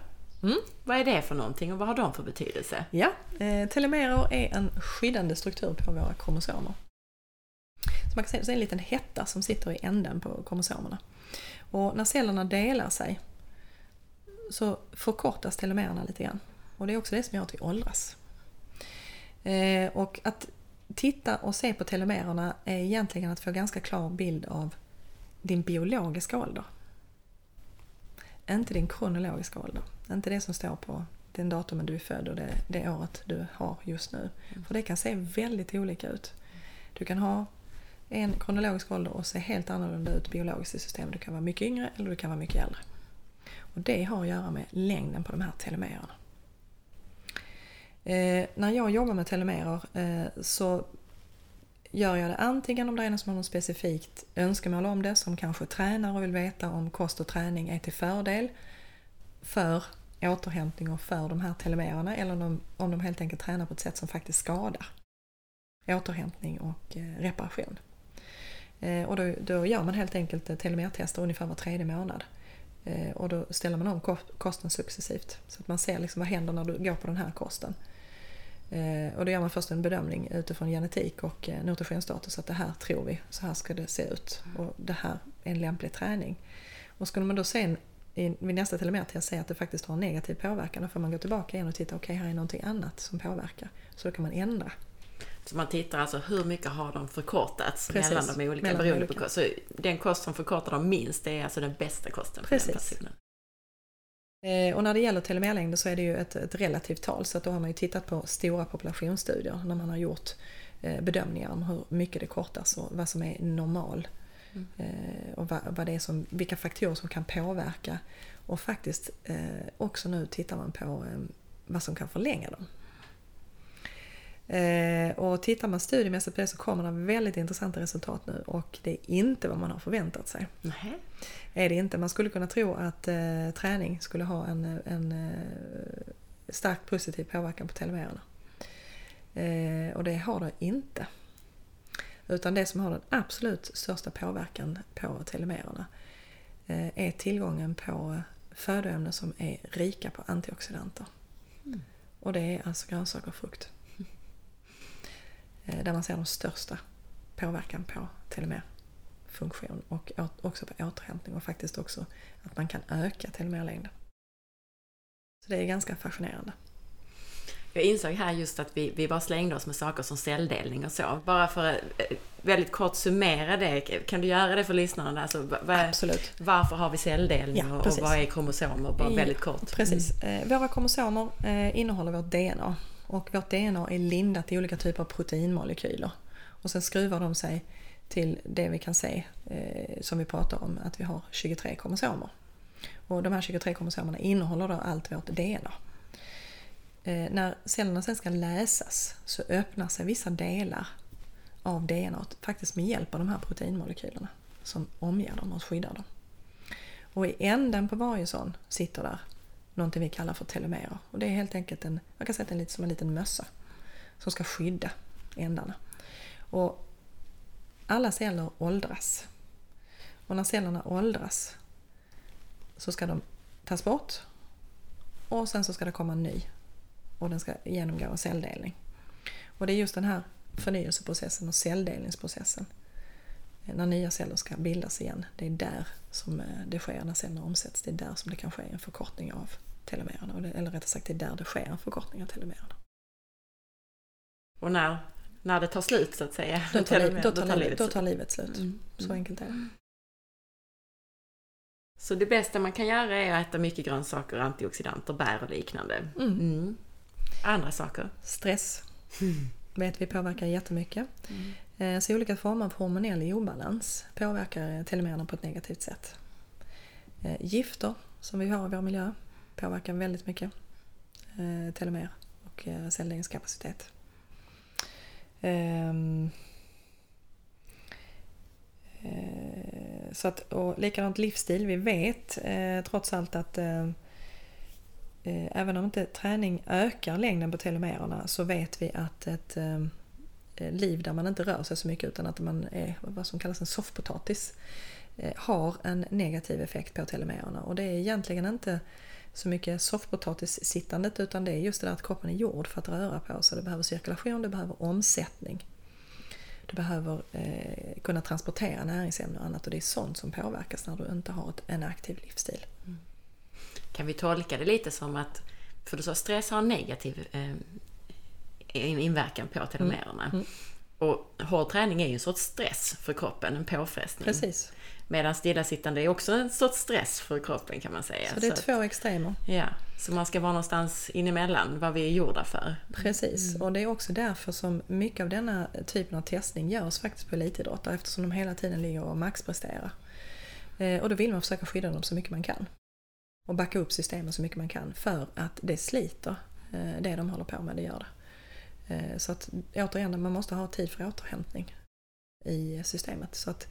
mm. vad är det för någonting och vad har de för betydelse? Ja, eh, telomerer är en skyddande struktur på våra kromosomer man kan är en liten hetta som sitter i änden på kromosomerna. Och när cellerna delar sig så förkortas telomererna lite grann. Och det är också det som gör att vi åldras. Eh, och att titta och se på telomererna är egentligen att få ganska klar bild av din biologiska ålder. Inte din kronologiska ålder. Inte det som står på den datumen du är född och det, det året du har just nu. För det kan se väldigt olika ut. Du kan ha en kronologisk ålder och se helt annorlunda ut biologiskt i systemet. Du kan vara mycket yngre eller du kan vara mycket äldre. Och det har att göra med längden på de här telomererna. Eh, när jag jobbar med telomerer eh, så gör jag det antingen om det är någon som har något specifikt önskemål om det, som kanske tränar och vill veta om kost och träning är till fördel för återhämtning och för de här telomererna eller om de, om de helt enkelt tränar på ett sätt som faktiskt skadar återhämtning och eh, reparation. Eh, och då, då gör man helt enkelt telomertester ungefär var tredje månad. Eh, och då ställer man om kosten successivt. Så att man ser liksom vad händer när du går på den här kosten. Eh, och då gör man först en bedömning utifrån genetik och nutritionsstatus att det här tror vi, så här ska det se ut. Och det här är en lämplig träning. Och skulle man då sen vid nästa telomertest se att det faktiskt har en negativ påverkan, då får man gå tillbaka igen och titta, okej okay, här är någonting annat som påverkar. Så då kan man ändra så man tittar alltså hur mycket har de förkortats Precis. mellan de olika mellan beroende olika. Så den kost som förkortar dem minst det är alltså den bästa kosten för Precis. den personen. Eh, och när det gäller telomerlängder så är det ju ett, ett, relativt tal så att då har man ju tittat på stora populationsstudier när man har gjort eh, bedömningar om hur mycket det kortas och vad som är normal. Mm. Eh, och vad, vad, det är som, vilka faktorer som kan påverka. Och faktiskt också nu tittar man på vad som kan förlänga dem. Eh, och tittar man studiemässigt på det så kommer det väldigt intressanta resultat nu och det är inte vad man har förväntat sig. Nej. Är det inte. Man skulle kunna tro att eh, träning skulle ha en, en eh, starkt positiv påverkan på telomererna. Eh, och det har det inte. Utan det som har den absolut största påverkan på telomererna eh, är tillgången på födoämnen som är rika på antioxidanter. Mm. Och det är alltså grönsaker och frukt. Eh, där man ser den största påverkan på telomerfunktion och också på återhämtning och faktiskt också att man kan öka telomerlängden. Så det är ganska fascinerande. Jag insåg här just att vi, vi bara slängde oss med saker som celldelning och så. Bara för att eh, väldigt kort summera det, kan du göra det för lyssnarna? Alltså, vad, Absolut. Varför har vi celldelning ja, och, och vad är kromosomer? Bara väldigt kort. Precis. Mm. Våra kromosomer innehåller vårt DNA och vårt DNA är lindat i olika typer av proteinmolekyler. Och sen skruvar de sig till det vi kan se eh, som vi pratar om, att vi har 23 kromosomer. Och de här 23 kromosomerna innehåller då allt vårt DNA. Eh, när cellerna sen ska läsas så öppnar sig vissa delar av DNA faktiskt med hjälp av de här proteinmolekylerna som omger dem och skyddar dem. Och i änden på varje sån sitter där någonting vi kallar för telomerer. Och det är helt enkelt en, man kan säga att det är lite som en liten mössa som ska skydda ändarna. Och alla celler åldras. Och när cellerna åldras så ska de tas bort och sen så ska det komma en ny och den ska genomgå en celldelning. Och det är just den här förnyelseprocessen och celldelningsprocessen när nya celler ska bildas igen, det är där som eh, det sker när cellerna omsätts. Det är där som det kan ske en förkortning av telomererna. Eller rättare sagt, det är där det sker en förkortning av telomererna. Och när, när det tar slut så att säga? Då <laughs> tar, livet, då tar, livet, då tar livet slut. Mm. Så mm. enkelt är det. Så det bästa man kan göra är att äta mycket grönsaker, antioxidanter, bär och liknande. Mm. Mm. Andra saker? Stress. Mm. <laughs> vet vi påverkar jättemycket. Mm. Eh, så olika former av hormonell obalans påverkar telomererna på ett negativt sätt. Eh, gifter som vi har i vår miljö påverkar väldigt mycket eh, telomer och eh, celldelningskapacitet. Ehm, eh, så att, och likadant livsstil. Vi vet eh, trots allt att eh, även om inte träning ökar längden på telomererna så vet vi att ett Eh, liv där man inte rör sig så mycket utan att man är vad som kallas en soffpotatis eh, har en negativ effekt på telomererna. Och det är egentligen inte så mycket soffpotatissittandet utan det är just det där att kroppen är gjord för att röra på sig. Det behöver cirkulation, det behöver omsättning. Du behöver eh, kunna transportera näringsämnen och annat och det är sånt som påverkas när du inte har ett, en aktiv livsstil. Mm. Kan vi tolka det lite som att, för du sa stress har en negativ eh, inverkan på telomererna. Mm. Mm. Och hård träning är ju en sorts stress för kroppen, en påfrestning. Precis. Medan stillasittande är också en sorts stress för kroppen kan man säga. Så det är så två extremer. Ja, så man ska vara någonstans inemellan vad vi är gjorda för. Precis, mm. och det är också därför som mycket av denna typen av testning görs faktiskt på elitidrottare eftersom de hela tiden ligger och maxpresterar. Eh, och då vill man försöka skydda dem så mycket man kan. Och backa upp systemen så mycket man kan för att det sliter eh, det de håller på med, det gör det. Eh, så att återigen, man måste ha tid för återhämtning i systemet. Så att,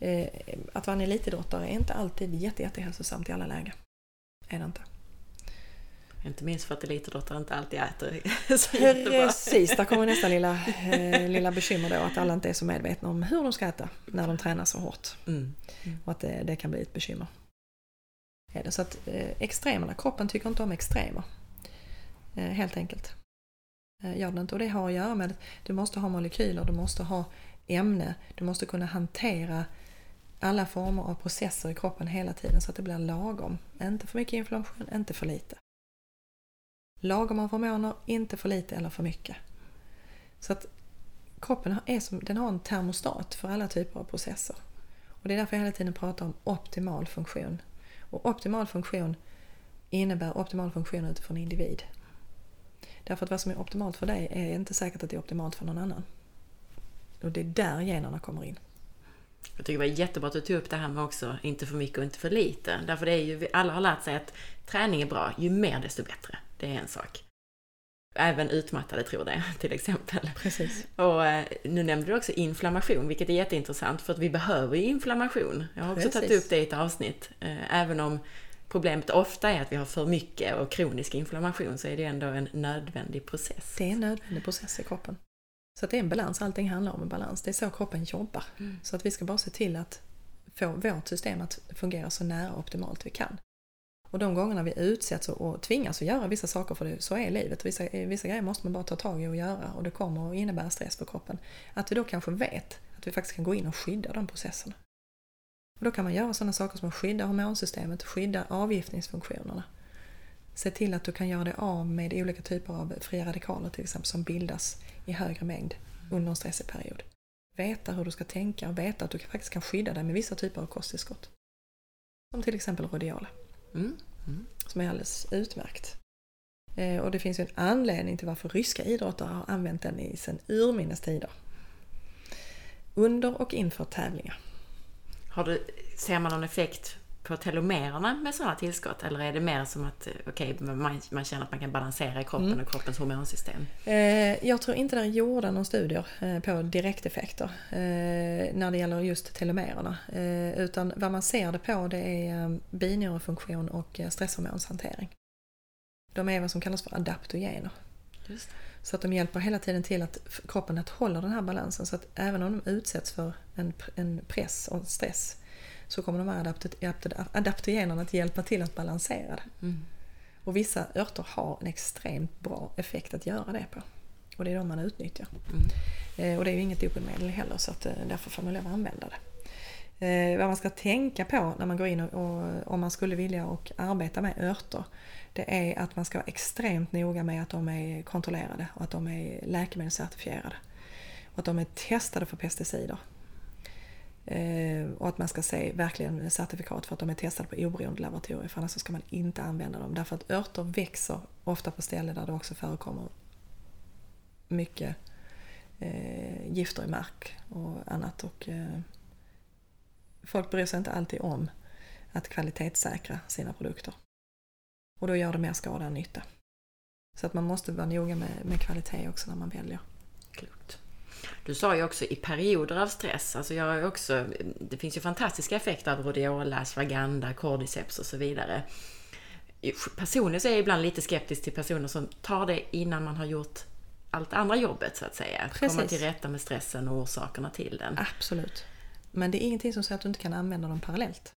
eh, att vara en elitidrottare är inte alltid jätte, jättehälsosamt i alla lägen. Är det inte. Inte minst för att elitidrottare inte alltid äter <laughs> så. Precis, där kommer nästa lilla, <laughs> eh, lilla bekymmer då att alla inte är så medvetna om hur de ska äta när de tränar så hårt. Mm. Mm. Och att det, det, kan bli ett bekymmer. Är det. Så att extremerna, kroppen tycker inte om extremer. Helt enkelt. Eh, Gör den inte. Och det har att göra med att du måste ha molekyler, du måste ha ämne, du måste kunna hantera alla former av processer i kroppen hela tiden så att det blir lagom. Inte för mycket inflammation, inte för lite. Lagom av hormoner, inte för lite eller för mycket. Så att kroppen är som, den har en termostat för alla typer av processer. Och Det är därför jag hela tiden pratar om optimal funktion. Och optimal funktion innebär optimal funktion utifrån individ. Därför att vad som är optimalt för dig är inte säkert att det är optimalt för någon annan. Och det är där generna kommer in. Jag tycker det var jättebra att du tog upp det här med också inte för mycket och inte för lite. Därför det är ju, alla har lärt sig att träning är bra, ju mer desto bättre. Det är en sak. Även utmattade tror det, <laughs> till exempel. Precis. Och eh, nu nämnde du också inflammation, vilket är jätteintressant för att vi behöver ju inflammation. Jag har också Precis. tagit upp det i ett avsnitt. Eh, även om problemet ofta är att vi har för mycket och kronisk inflammation så är det ändå en nödvändig process. Det är en nödvändig process i kroppen. Så det är en balans, allting handlar om en balans. Det är så kroppen jobbar. Mm. Så att vi ska bara se till att få vårt system att fungera så nära optimalt vi kan. Och de gångerna vi utsätts och tvingas att göra vissa saker, för det, så är livet, vissa, vissa grejer måste man bara ta tag i och göra och det kommer att innebära stress för kroppen. Att vi då kanske vet att vi faktiskt kan gå in och skydda de processerna. Och då kan man göra sådana saker som att skydda hormonsystemet, skydda avgiftningsfunktionerna. Se till att du kan göra dig av med olika typer av fria radikaler till exempel som bildas i högre mängd under en stressig period. Veta hur du ska tänka och veta att du faktiskt kan skydda dig med vissa typer av kosttillskott. Som till exempel rhodiola. Mm. Mm. Som är alldeles utmärkt. Eh, och det finns ju en anledning till varför ryska idrottare har använt den i sedan urminnes tider. Under och inför tävlingar. Har du, ser man någon effekt på telomererna med sådana tillskott? Eller är det mer som att okay, man, man känner att man kan balansera i kroppen mm. och kroppens hormonsystem? Eh, jag tror inte det är gjorda några studier eh, på direkteffekter eh, när det gäller just telomererna. Eh, utan vad man ser det på det är eh, binjurefunktion och eh, stresshormonshantering. De är vad som kallas för adaptogener. Just. Så att de hjälper hela tiden till att kroppen att hålla den här balansen. Så att även om de utsätts för en, en press och stress så kommer de här adapto- adaptogenerna att hjälpa till att balansera det. Mm. Och vissa örter har en extremt bra effekt att göra det på. Och det är de man utnyttjar. Mm. Eh, och det är ju inget dopingmedel heller så att, eh, därför får man lov att använda det. Eh, vad man ska tänka på när man går in och, och om man skulle vilja och arbeta med örter det är att man ska vara extremt noga med att de är kontrollerade och att de är läkemedelscertifierade. Och att de är testade för pesticider. Eh, och att man ska se verkligen certifikat för att de är testade på oberoende laboratorier för annars ska man inte använda dem. Därför att örter växer ofta på ställen där det också förekommer mycket eh, gifter i mark och annat. Och, eh, folk bryr sig inte alltid om att kvalitetssäkra sina produkter. Och då gör det mer skada än nytta. Så att man måste vara noga med, med kvalitet också när man väljer. Klokt. Du sa ju också i perioder av stress, alltså jag har också, det finns ju fantastiska effekter av rhodiola, svaganda, cordyceps och så vidare. Personligen så är jag ibland lite skeptisk till personer som tar det innan man har gjort allt andra jobbet så att säga. Att komma till rätta med stressen och orsakerna till den. Absolut. Men det är ingenting som säger att du inte kan använda dem parallellt.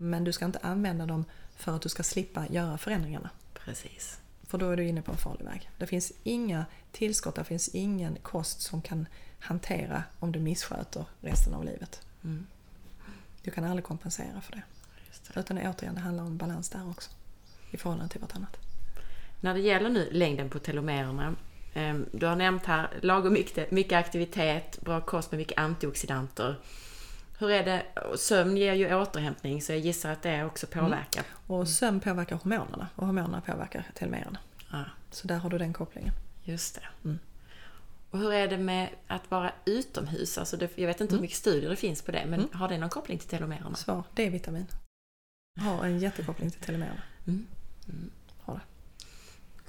Men du ska inte använda dem för att du ska slippa göra förändringarna. Precis. För då är du inne på en farlig väg. Det finns inga tillskott, det finns ingen kost som kan hantera om du missköter resten av livet. Mm. Du kan aldrig kompensera för det. det. Utan återigen, det handlar om balans där också. I förhållande till vartannat. När det gäller nu längden på telomererna. Ehm, du har nämnt här lagom mycket, mycket aktivitet, bra kost med mycket antioxidanter. Hur är det? Sömn ger ju återhämtning så jag gissar att det också mm. påverkar. Mm. Och sömn påverkar hormonerna och hormonerna påverkar telomererna. Ja. Så där har du den kopplingen. Just det. Mm. Och hur är det med att vara utomhus? Alltså det, jag vet inte hur mm. mycket studier det finns på det, men mm. har det någon koppling till telomererna? Svar, D-vitamin. Har en jättekoppling till telomererna. Mm. Mm.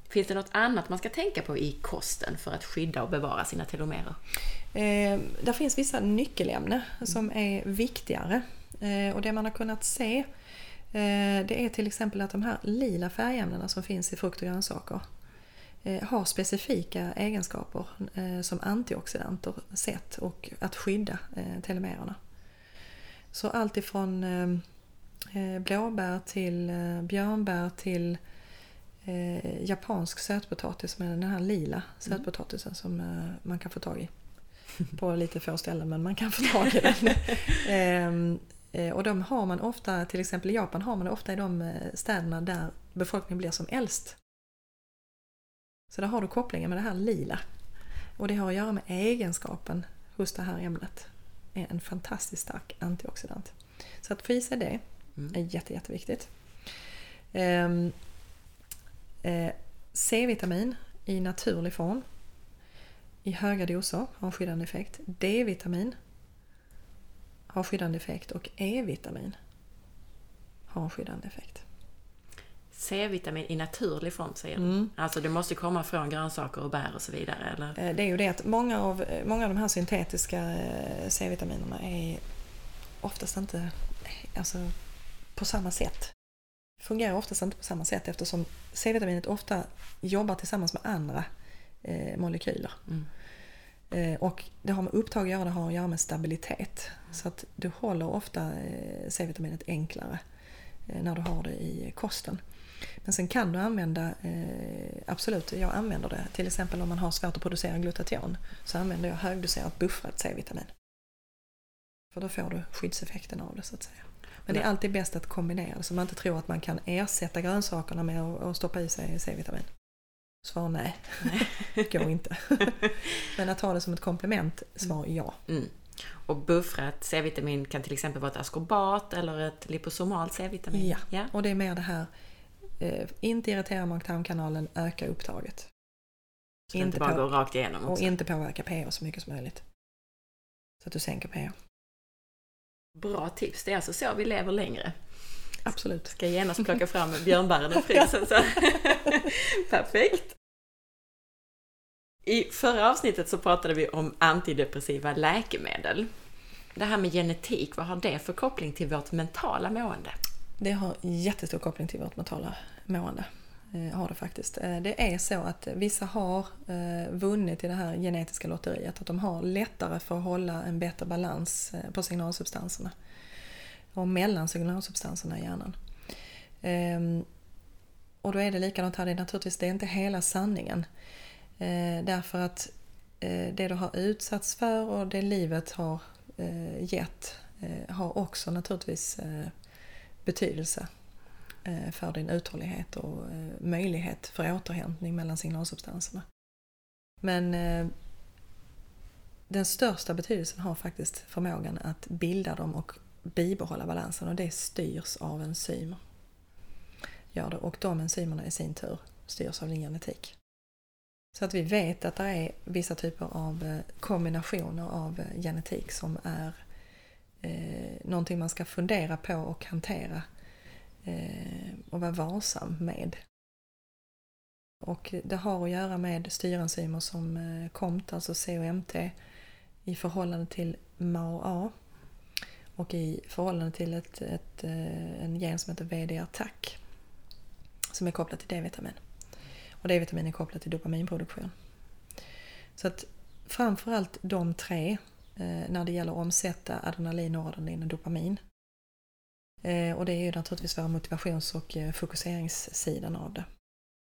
Finns det något annat man ska tänka på i kosten för att skydda och bevara sina telomerer? Eh, där finns vissa nyckelämnen som är viktigare. Eh, och det man har kunnat se eh, det är till exempel att de här lila färgämnena som finns i frukt och grönsaker eh, har specifika egenskaper eh, som antioxidanter sett och att skydda eh, telomererna. Så allt ifrån eh, eh, blåbär till björnbär till eh, japansk sötpotatis med den här lila mm. sötpotatisen som eh, man kan få tag i. På lite få ställen men man kan få tag i den. <laughs> Ehm, eh, och de har man ofta, till exempel i Japan har man det ofta i de eh, städerna där befolkningen blir som äldst. Så där har du kopplingen med det här lila. Och det har att göra med egenskapen hos det här ämnet. är en fantastiskt stark antioxidant. Så att få i sig det mm. är jätte, jätteviktigt. Eh, C-vitamin i naturlig form i höga doser har en skyddande effekt. D-vitamin har skyddande effekt och E-vitamin har en skyddande effekt. C-vitamin i naturlig form säger du? Mm. Alltså det måste komma från grönsaker och bär och så vidare? Eller? Eh, det är ju det att många av, många av de här syntetiska eh, C-vitaminerna är oftast inte alltså, på samma sätt fungerar oftast inte på samma sätt eftersom C-vitaminet ofta jobbar tillsammans med andra eh, molekyler. Mm. Eh, och det har med upptag att göra, det har att göra med stabilitet. Mm. Så att du håller ofta eh, C-vitaminet enklare eh, när du har det i kosten. Men sen kan du använda, eh, absolut, jag använder det. Till exempel om man har svårt att producera glutation så använder jag högdoserat buffrat C-vitamin. För då får du skyddseffekten av det så att säga. Men det är alltid bäst att kombinera så man inte tror att man kan ersätta grönsakerna med att stoppa i sig C-vitamin. Svar nej, nej. går inte. <laughs> Men att ha det som ett komplement, svar ja. Mm. Och buffrat C-vitamin kan till exempel vara ett askorbat eller ett liposomalt C-vitamin? Ja. ja, och det är mer det här, eh, inte irritera mag-tarmkanalen, öka upptaget. Så inte, bara på, gå rakt igenom också. Och inte påverka pH så mycket som möjligt. Så att du sänker pH. Bra tips, det är alltså så vi lever längre. Absolut. Ska genast plocka fram björnbären ur frysen. Så. <laughs> Perfekt! I förra avsnittet så pratade vi om antidepressiva läkemedel. Det här med genetik, vad har det för koppling till vårt mentala mående? Det har jättestor koppling till vårt mentala mående. Eh, har det faktiskt. Eh, det är så att vissa har eh, vunnit i det här genetiska lotteriet. Att de har lättare för att hålla en bättre balans på signalsubstanserna. Och mellan signalsubstanserna i hjärnan. Ehm, och då är det likadant här, det är naturligtvis det är inte hela sanningen. Därför att det du har utsatts för och det livet har gett har också naturligtvis betydelse Eh, för din uthållighet och eh, möjlighet för återhämtning mellan signalsubstanserna. Men eh, den största betydelsen har faktiskt förmågan att bilda dem och bibehålla balansen och det styrs av enzymer. Gör det. Och de enzymerna i sin tur styrs av din genetik. Så att vi vet att det är vissa typer av kombinationer av genetik som är eh, någonting man ska fundera på och hantera Eh, och vara varsam med. Och det har att göra med styrenzymer som eh, KOMT, alltså COMT, i förhållande till MAO-A och i förhållande till ett, ett, eh, en gen som heter VDR-TAC som är kopplat till D-vitamin. Och D-vitamin är kopplat till dopaminproduktion. Så att framförallt de tre eh, när det gäller att omsätta adrenalin, noradrenalin och dopamin. Eh, och det är ju naturligtvis våra motivations och eh, fokuseringssidan av det.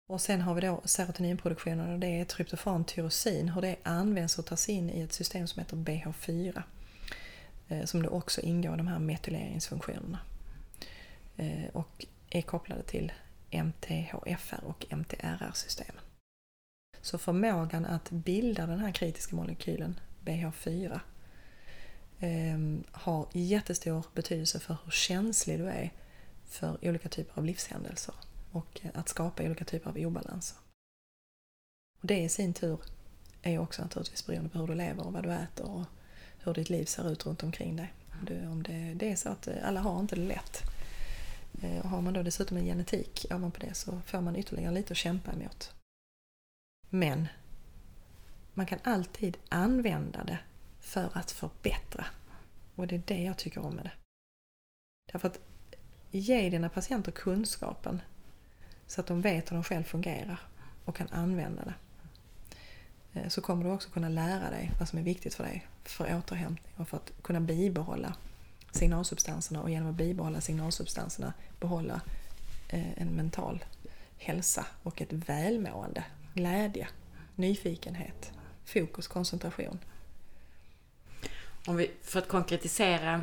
Och sen har vi då serotoninproduktionen och det är tryptofan, tyrosin, hur det används och tas in i ett system som heter BH4. Eh, som då också ingår i de här metyleringsfunktionerna. Och är kopplade till MTHFR och MTRR-systemen. Så förmågan att bilda den här kritiska molekylen BH4 Ehm, har jättestor betydelse för hur känslig du är för olika typer av livshändelser och eh, att skapa olika typer av obalanser. Och det i sin tur är också naturligtvis beroende på hur du lever och vad du äter och hur ditt liv ser ut runt omkring dig. Om det, det är så att eh, alla har inte det lätt eh, och har man då dessutom en genetik ovanpå det så får man ytterligare lite att kämpa emot. Men man kan alltid använda det för att förbättra. Och det är det jag tycker om med det. Därför att ge dina patienter kunskapen så att de vet hur de själv fungerar och kan använda det. Eh, så kommer du också kunna lära dig vad som är viktigt för dig för återhämtning och för att kunna bibehålla signalsubstanserna och genom att bibehålla signalsubstanserna behålla eh, en mental hälsa och ett välmående, glädje, nyfikenhet, fokus, koncentration. Om vi, för att konkretisera,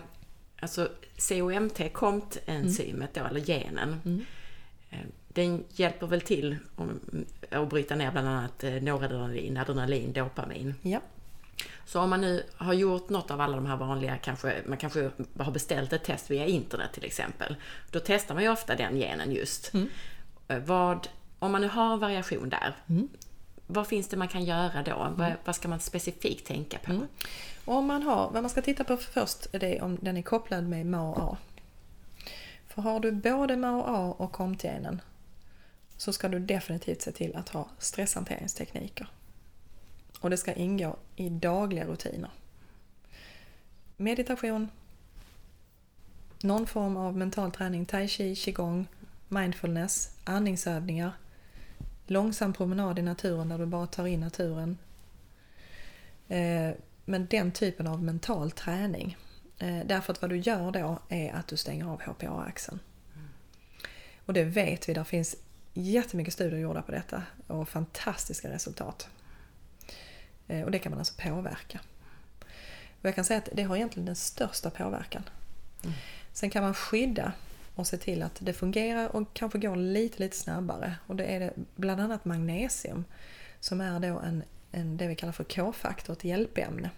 alltså COMT, COMT-enzymet då, eller genen, mm. Eh, den hjälper väl till att bryta ner bland annat eh, noradrenalin, adrenalin, dopamin. Ja. Så om man nu har gjort något av alla de här vanliga, kanske, man kanske har beställt ett test via internet till exempel. Då testar man ju ofta den genen just. Mm. Eh, vad, om man nu har variation där, mm. vad finns det man kan göra då? Mm. Vad, vad, ska man specifikt tänka på? Om man har, vad man ska titta på först är det om den är kopplad med MAO-A. För har du både MAO-A och COMTENen så ska du definitivt se till att ha stresshanteringstekniker och det ska ingå i dagliga rutiner. Meditation, någon form av mental träning, tai chi, qigong, mindfulness, andningsövningar, långsam promenad i naturen där du bara tar in naturen. Eh, men den typen av mental träning. Eh, därför att vad du gör då är att du stänger av HPA-axeln. Och det vet vi, där finns jättemycket studier gjorda på detta och fantastiska resultat. Eh, och det kan man alltså påverka. Och jag kan säga att det har egentligen den största påverkan. Mm. Sen kan man skydda och se till att det fungerar och kanske går lite, lite snabbare. Och det är det bland annat magnesium som är då en, en det vi kallar för K-faktor, ett hjälpämne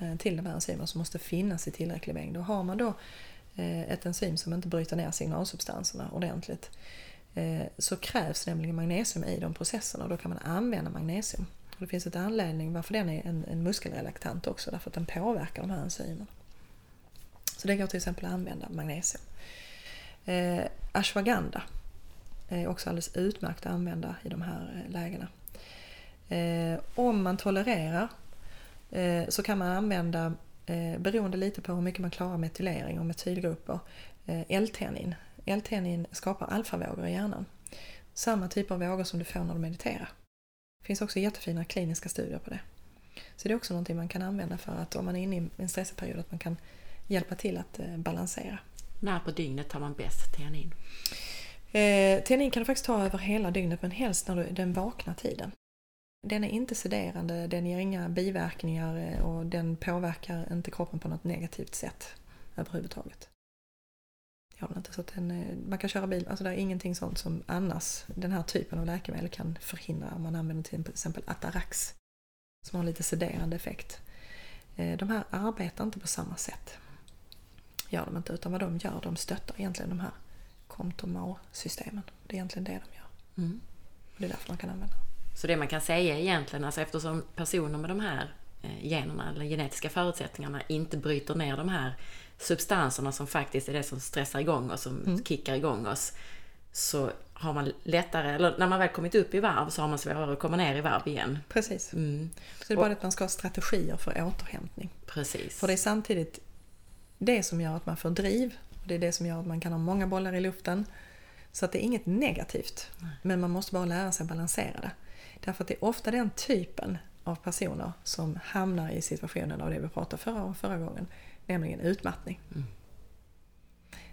eh, till de här enzymerna som måste finnas i tillräcklig mängd. Och har man då eh, ett enzym som inte bryter ner signalsubstanserna ordentligt eh, så krävs nämligen magnesium i de processerna och då kan man använda magnesium. Och det finns ett anledning varför den är en, en muskelrelaktant också, därför att den påverkar de här enzymerna. Så det går till exempel att använda magnesium. Eh, ashwagandha är också alldeles utmärkt att använda i de här lägena. Eh, om man tolererar eh, så kan man använda, eh, beroende lite på hur mycket man klarar metylering och metylgrupper, eh, L-teanin. L-teanin skapar alfavågor i hjärnan samma typ av vågor som du får när du mediterar. Det finns också jättefina kliniska studier på det. Så det är också någonting man kan använda för att om man är inne i en stressig period att man kan hjälpa till att eh, balansera. När på dygnet tar man bäst teanin? Eh, teanin kan du faktiskt ta över hela dygnet men helst när du, den vakna tiden. Den är inte sederande, den ger inga biverkningar eh, och den påverkar inte kroppen på något negativt sätt överhuvudtaget. Ja, inte så att den, eh, man kan köra bil, alltså det är ingenting sånt som annars den här typen av läkemedel kan förhindra om man använder till exempel Atarax som har lite sederande effekt. Eh, de här arbetar inte på samma sätt. Gör de inte, utan vad de gör, de stöttar egentligen de här Comptomar-systemen. Det är egentligen det de gör. Mm. Och det är därför man kan använda dem. Så det man kan säga egentligen, alltså eftersom personer med de här eh, generna eller genetiska förutsättningarna inte bryter ner de här substanserna som faktiskt är det som stressar igång oss, som mm. kickar igång oss, så har man lättare, eller när man väl kommit upp i varv så har man svårare att komma ner i varv igen. Precis. Mm. Så det är bara att man ska ha strategier för återhämtning. Precis. För det är samtidigt det som gör att man får driv. Det är det som gör att man kan ha många bollar i luften. Så att det är inget negativt. Nej. Men man måste bara lära sig balansera det. Därför att det är ofta den typen av personer som hamnar i situationen av det vi pratade förra, förra gången, nämligen utmattning. Mm.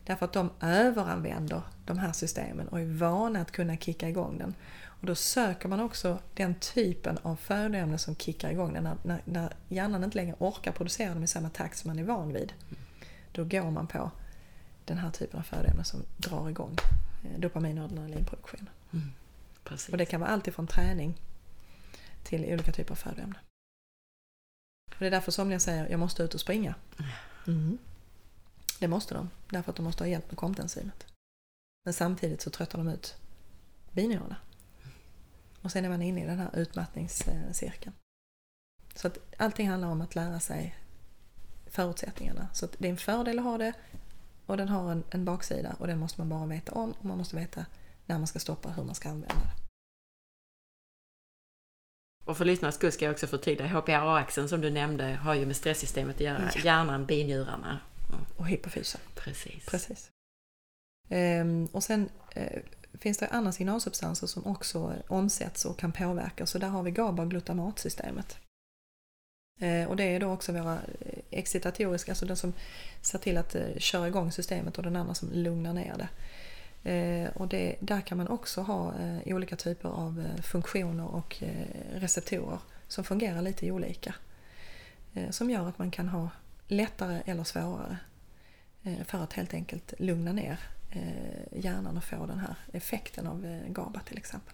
Därför att de överanvänder de här systemen och är vana att kunna kicka igång den. Och då söker man också den typen av födoämnen som kickar igång den när, när, när hjärnan inte längre orkar producera dem i samma takt som man är van vid. Då går man på den här typen av födoämnen som drar igång eh, dopamin och adrenalinproduktionen. Mm. Och det kan vara allt ifrån träning till olika typer av födoämnen. Och det är därför somliga säger jag måste ut och springa. Mm. Det måste de, därför att de måste ha hjälp med kontensynet. Men samtidigt så tröttar de ut binyrorna. Och sen är man inne i den här utmattningscirkeln. Så att allting handlar om att lära sig förutsättningarna. Så det är en fördel att ha det och den har en, en baksida och den måste man bara veta om och man måste veta när man ska stoppa och hur man ska använda det. Och för lyssnarnas skull ska jag också förtydliga, HPA-axeln som du nämnde har ju med stresssystemet att göra. Ja. Hjärnan, binjurarna. Och hypofysen. Precis. Precis. Ehm, och sen eh, finns det andra signalsubstanser som också omsätts och kan påverka. Så där har vi GABA och glutamatsystemet. Eh, och det är då också våra eh, excitatoriska, alltså den som ser till att eh, köra igång systemet och den andra som lugnar ner det. Eh, och det, där kan man också ha eh, olika typer av eh, funktioner och receptorer som fungerar lite olika. som gör att man kan ha lättare eller svårare för att helt enkelt lugna ner hjärnan och få den här effekten av GABA till exempel.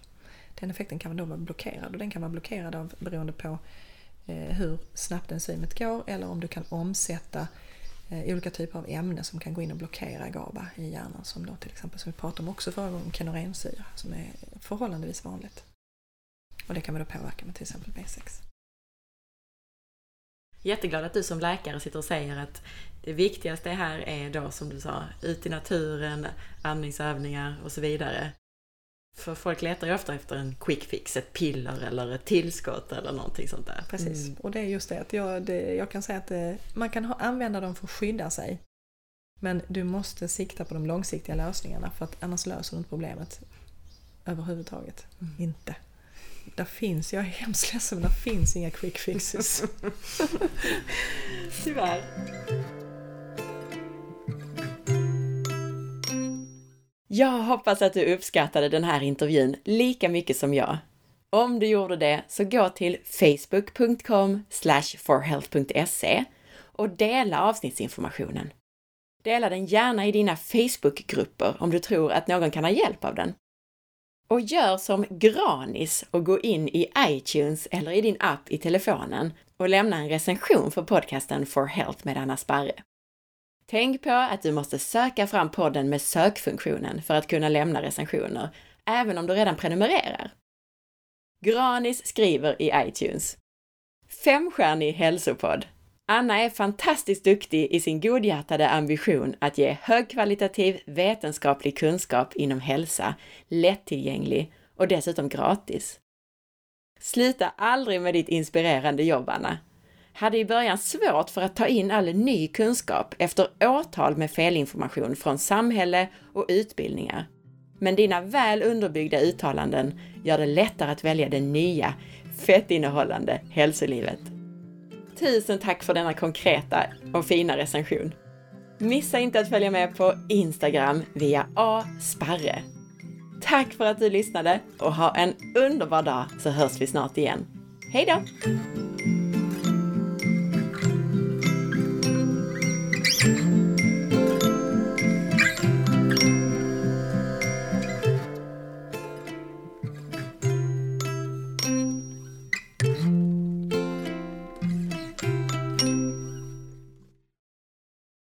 Den effekten kan då vara blockerad och den kan vara blockerad av, beroende på hur snabbt enzymet går eller om du kan omsätta eh, Eh, olika typer av ämnen som kan gå in och blockera GABA i hjärnan som då till exempel som vi pratade om också förra gången, kenorensyra som är förhållandevis vanligt. Och det kan man då påverka med till exempel B6. Jätteglad att du som läkare sitter och säger att det viktigaste här är då som du sa, ut i naturen, andningsövningar och så vidare. För folk letar ju ofta efter en quick fix, ett piller eller ett tillskott eller någonting sånt där. Precis, mm. och det är just det att jag, det, jag kan säga att det, man kan ha, använda dem för att skydda sig. Men du måste sikta på de långsiktiga lösningarna för att annars löser du inte problemet överhuvudtaget. Mm. Inte. Där finns, jag är hemskt ledsen men där finns inga quick fixes. <laughs> Tyvärr. Jag hoppas att du uppskattade den här intervjun lika mycket som jag. Om du gjorde det, så gå till facebook.com forhealth.se och dela avsnittsinformationen. Dela den gärna i dina Facebookgrupper om du tror att någon kan ha hjälp av den. Och gör som Granis och gå in i iTunes eller i din app i telefonen och lämna en recension för podcasten For Health med Anna Sparre. Tänk på att du måste söka fram podden med sökfunktionen för att kunna lämna recensioner, även om du redan prenumererar. Granis skriver i iTunes. Femstjärnig hälsopodd. Anna är fantastiskt duktig i sin godhjärtade ambition att ge högkvalitativ vetenskaplig kunskap inom hälsa, lättillgänglig och dessutom gratis. Sluta aldrig med ditt inspirerande jobb, Anna hade i början svårt för att ta in all ny kunskap efter årtal med felinformation från samhälle och utbildningar. Men dina väl underbyggda uttalanden gör det lättare att välja det nya, fettinnehållande hälsolivet. Tusen tack för denna konkreta och fina recension! Missa inte att följa med på Instagram via asparre. Tack för att du lyssnade och ha en underbar dag så hörs vi snart igen. Hej då!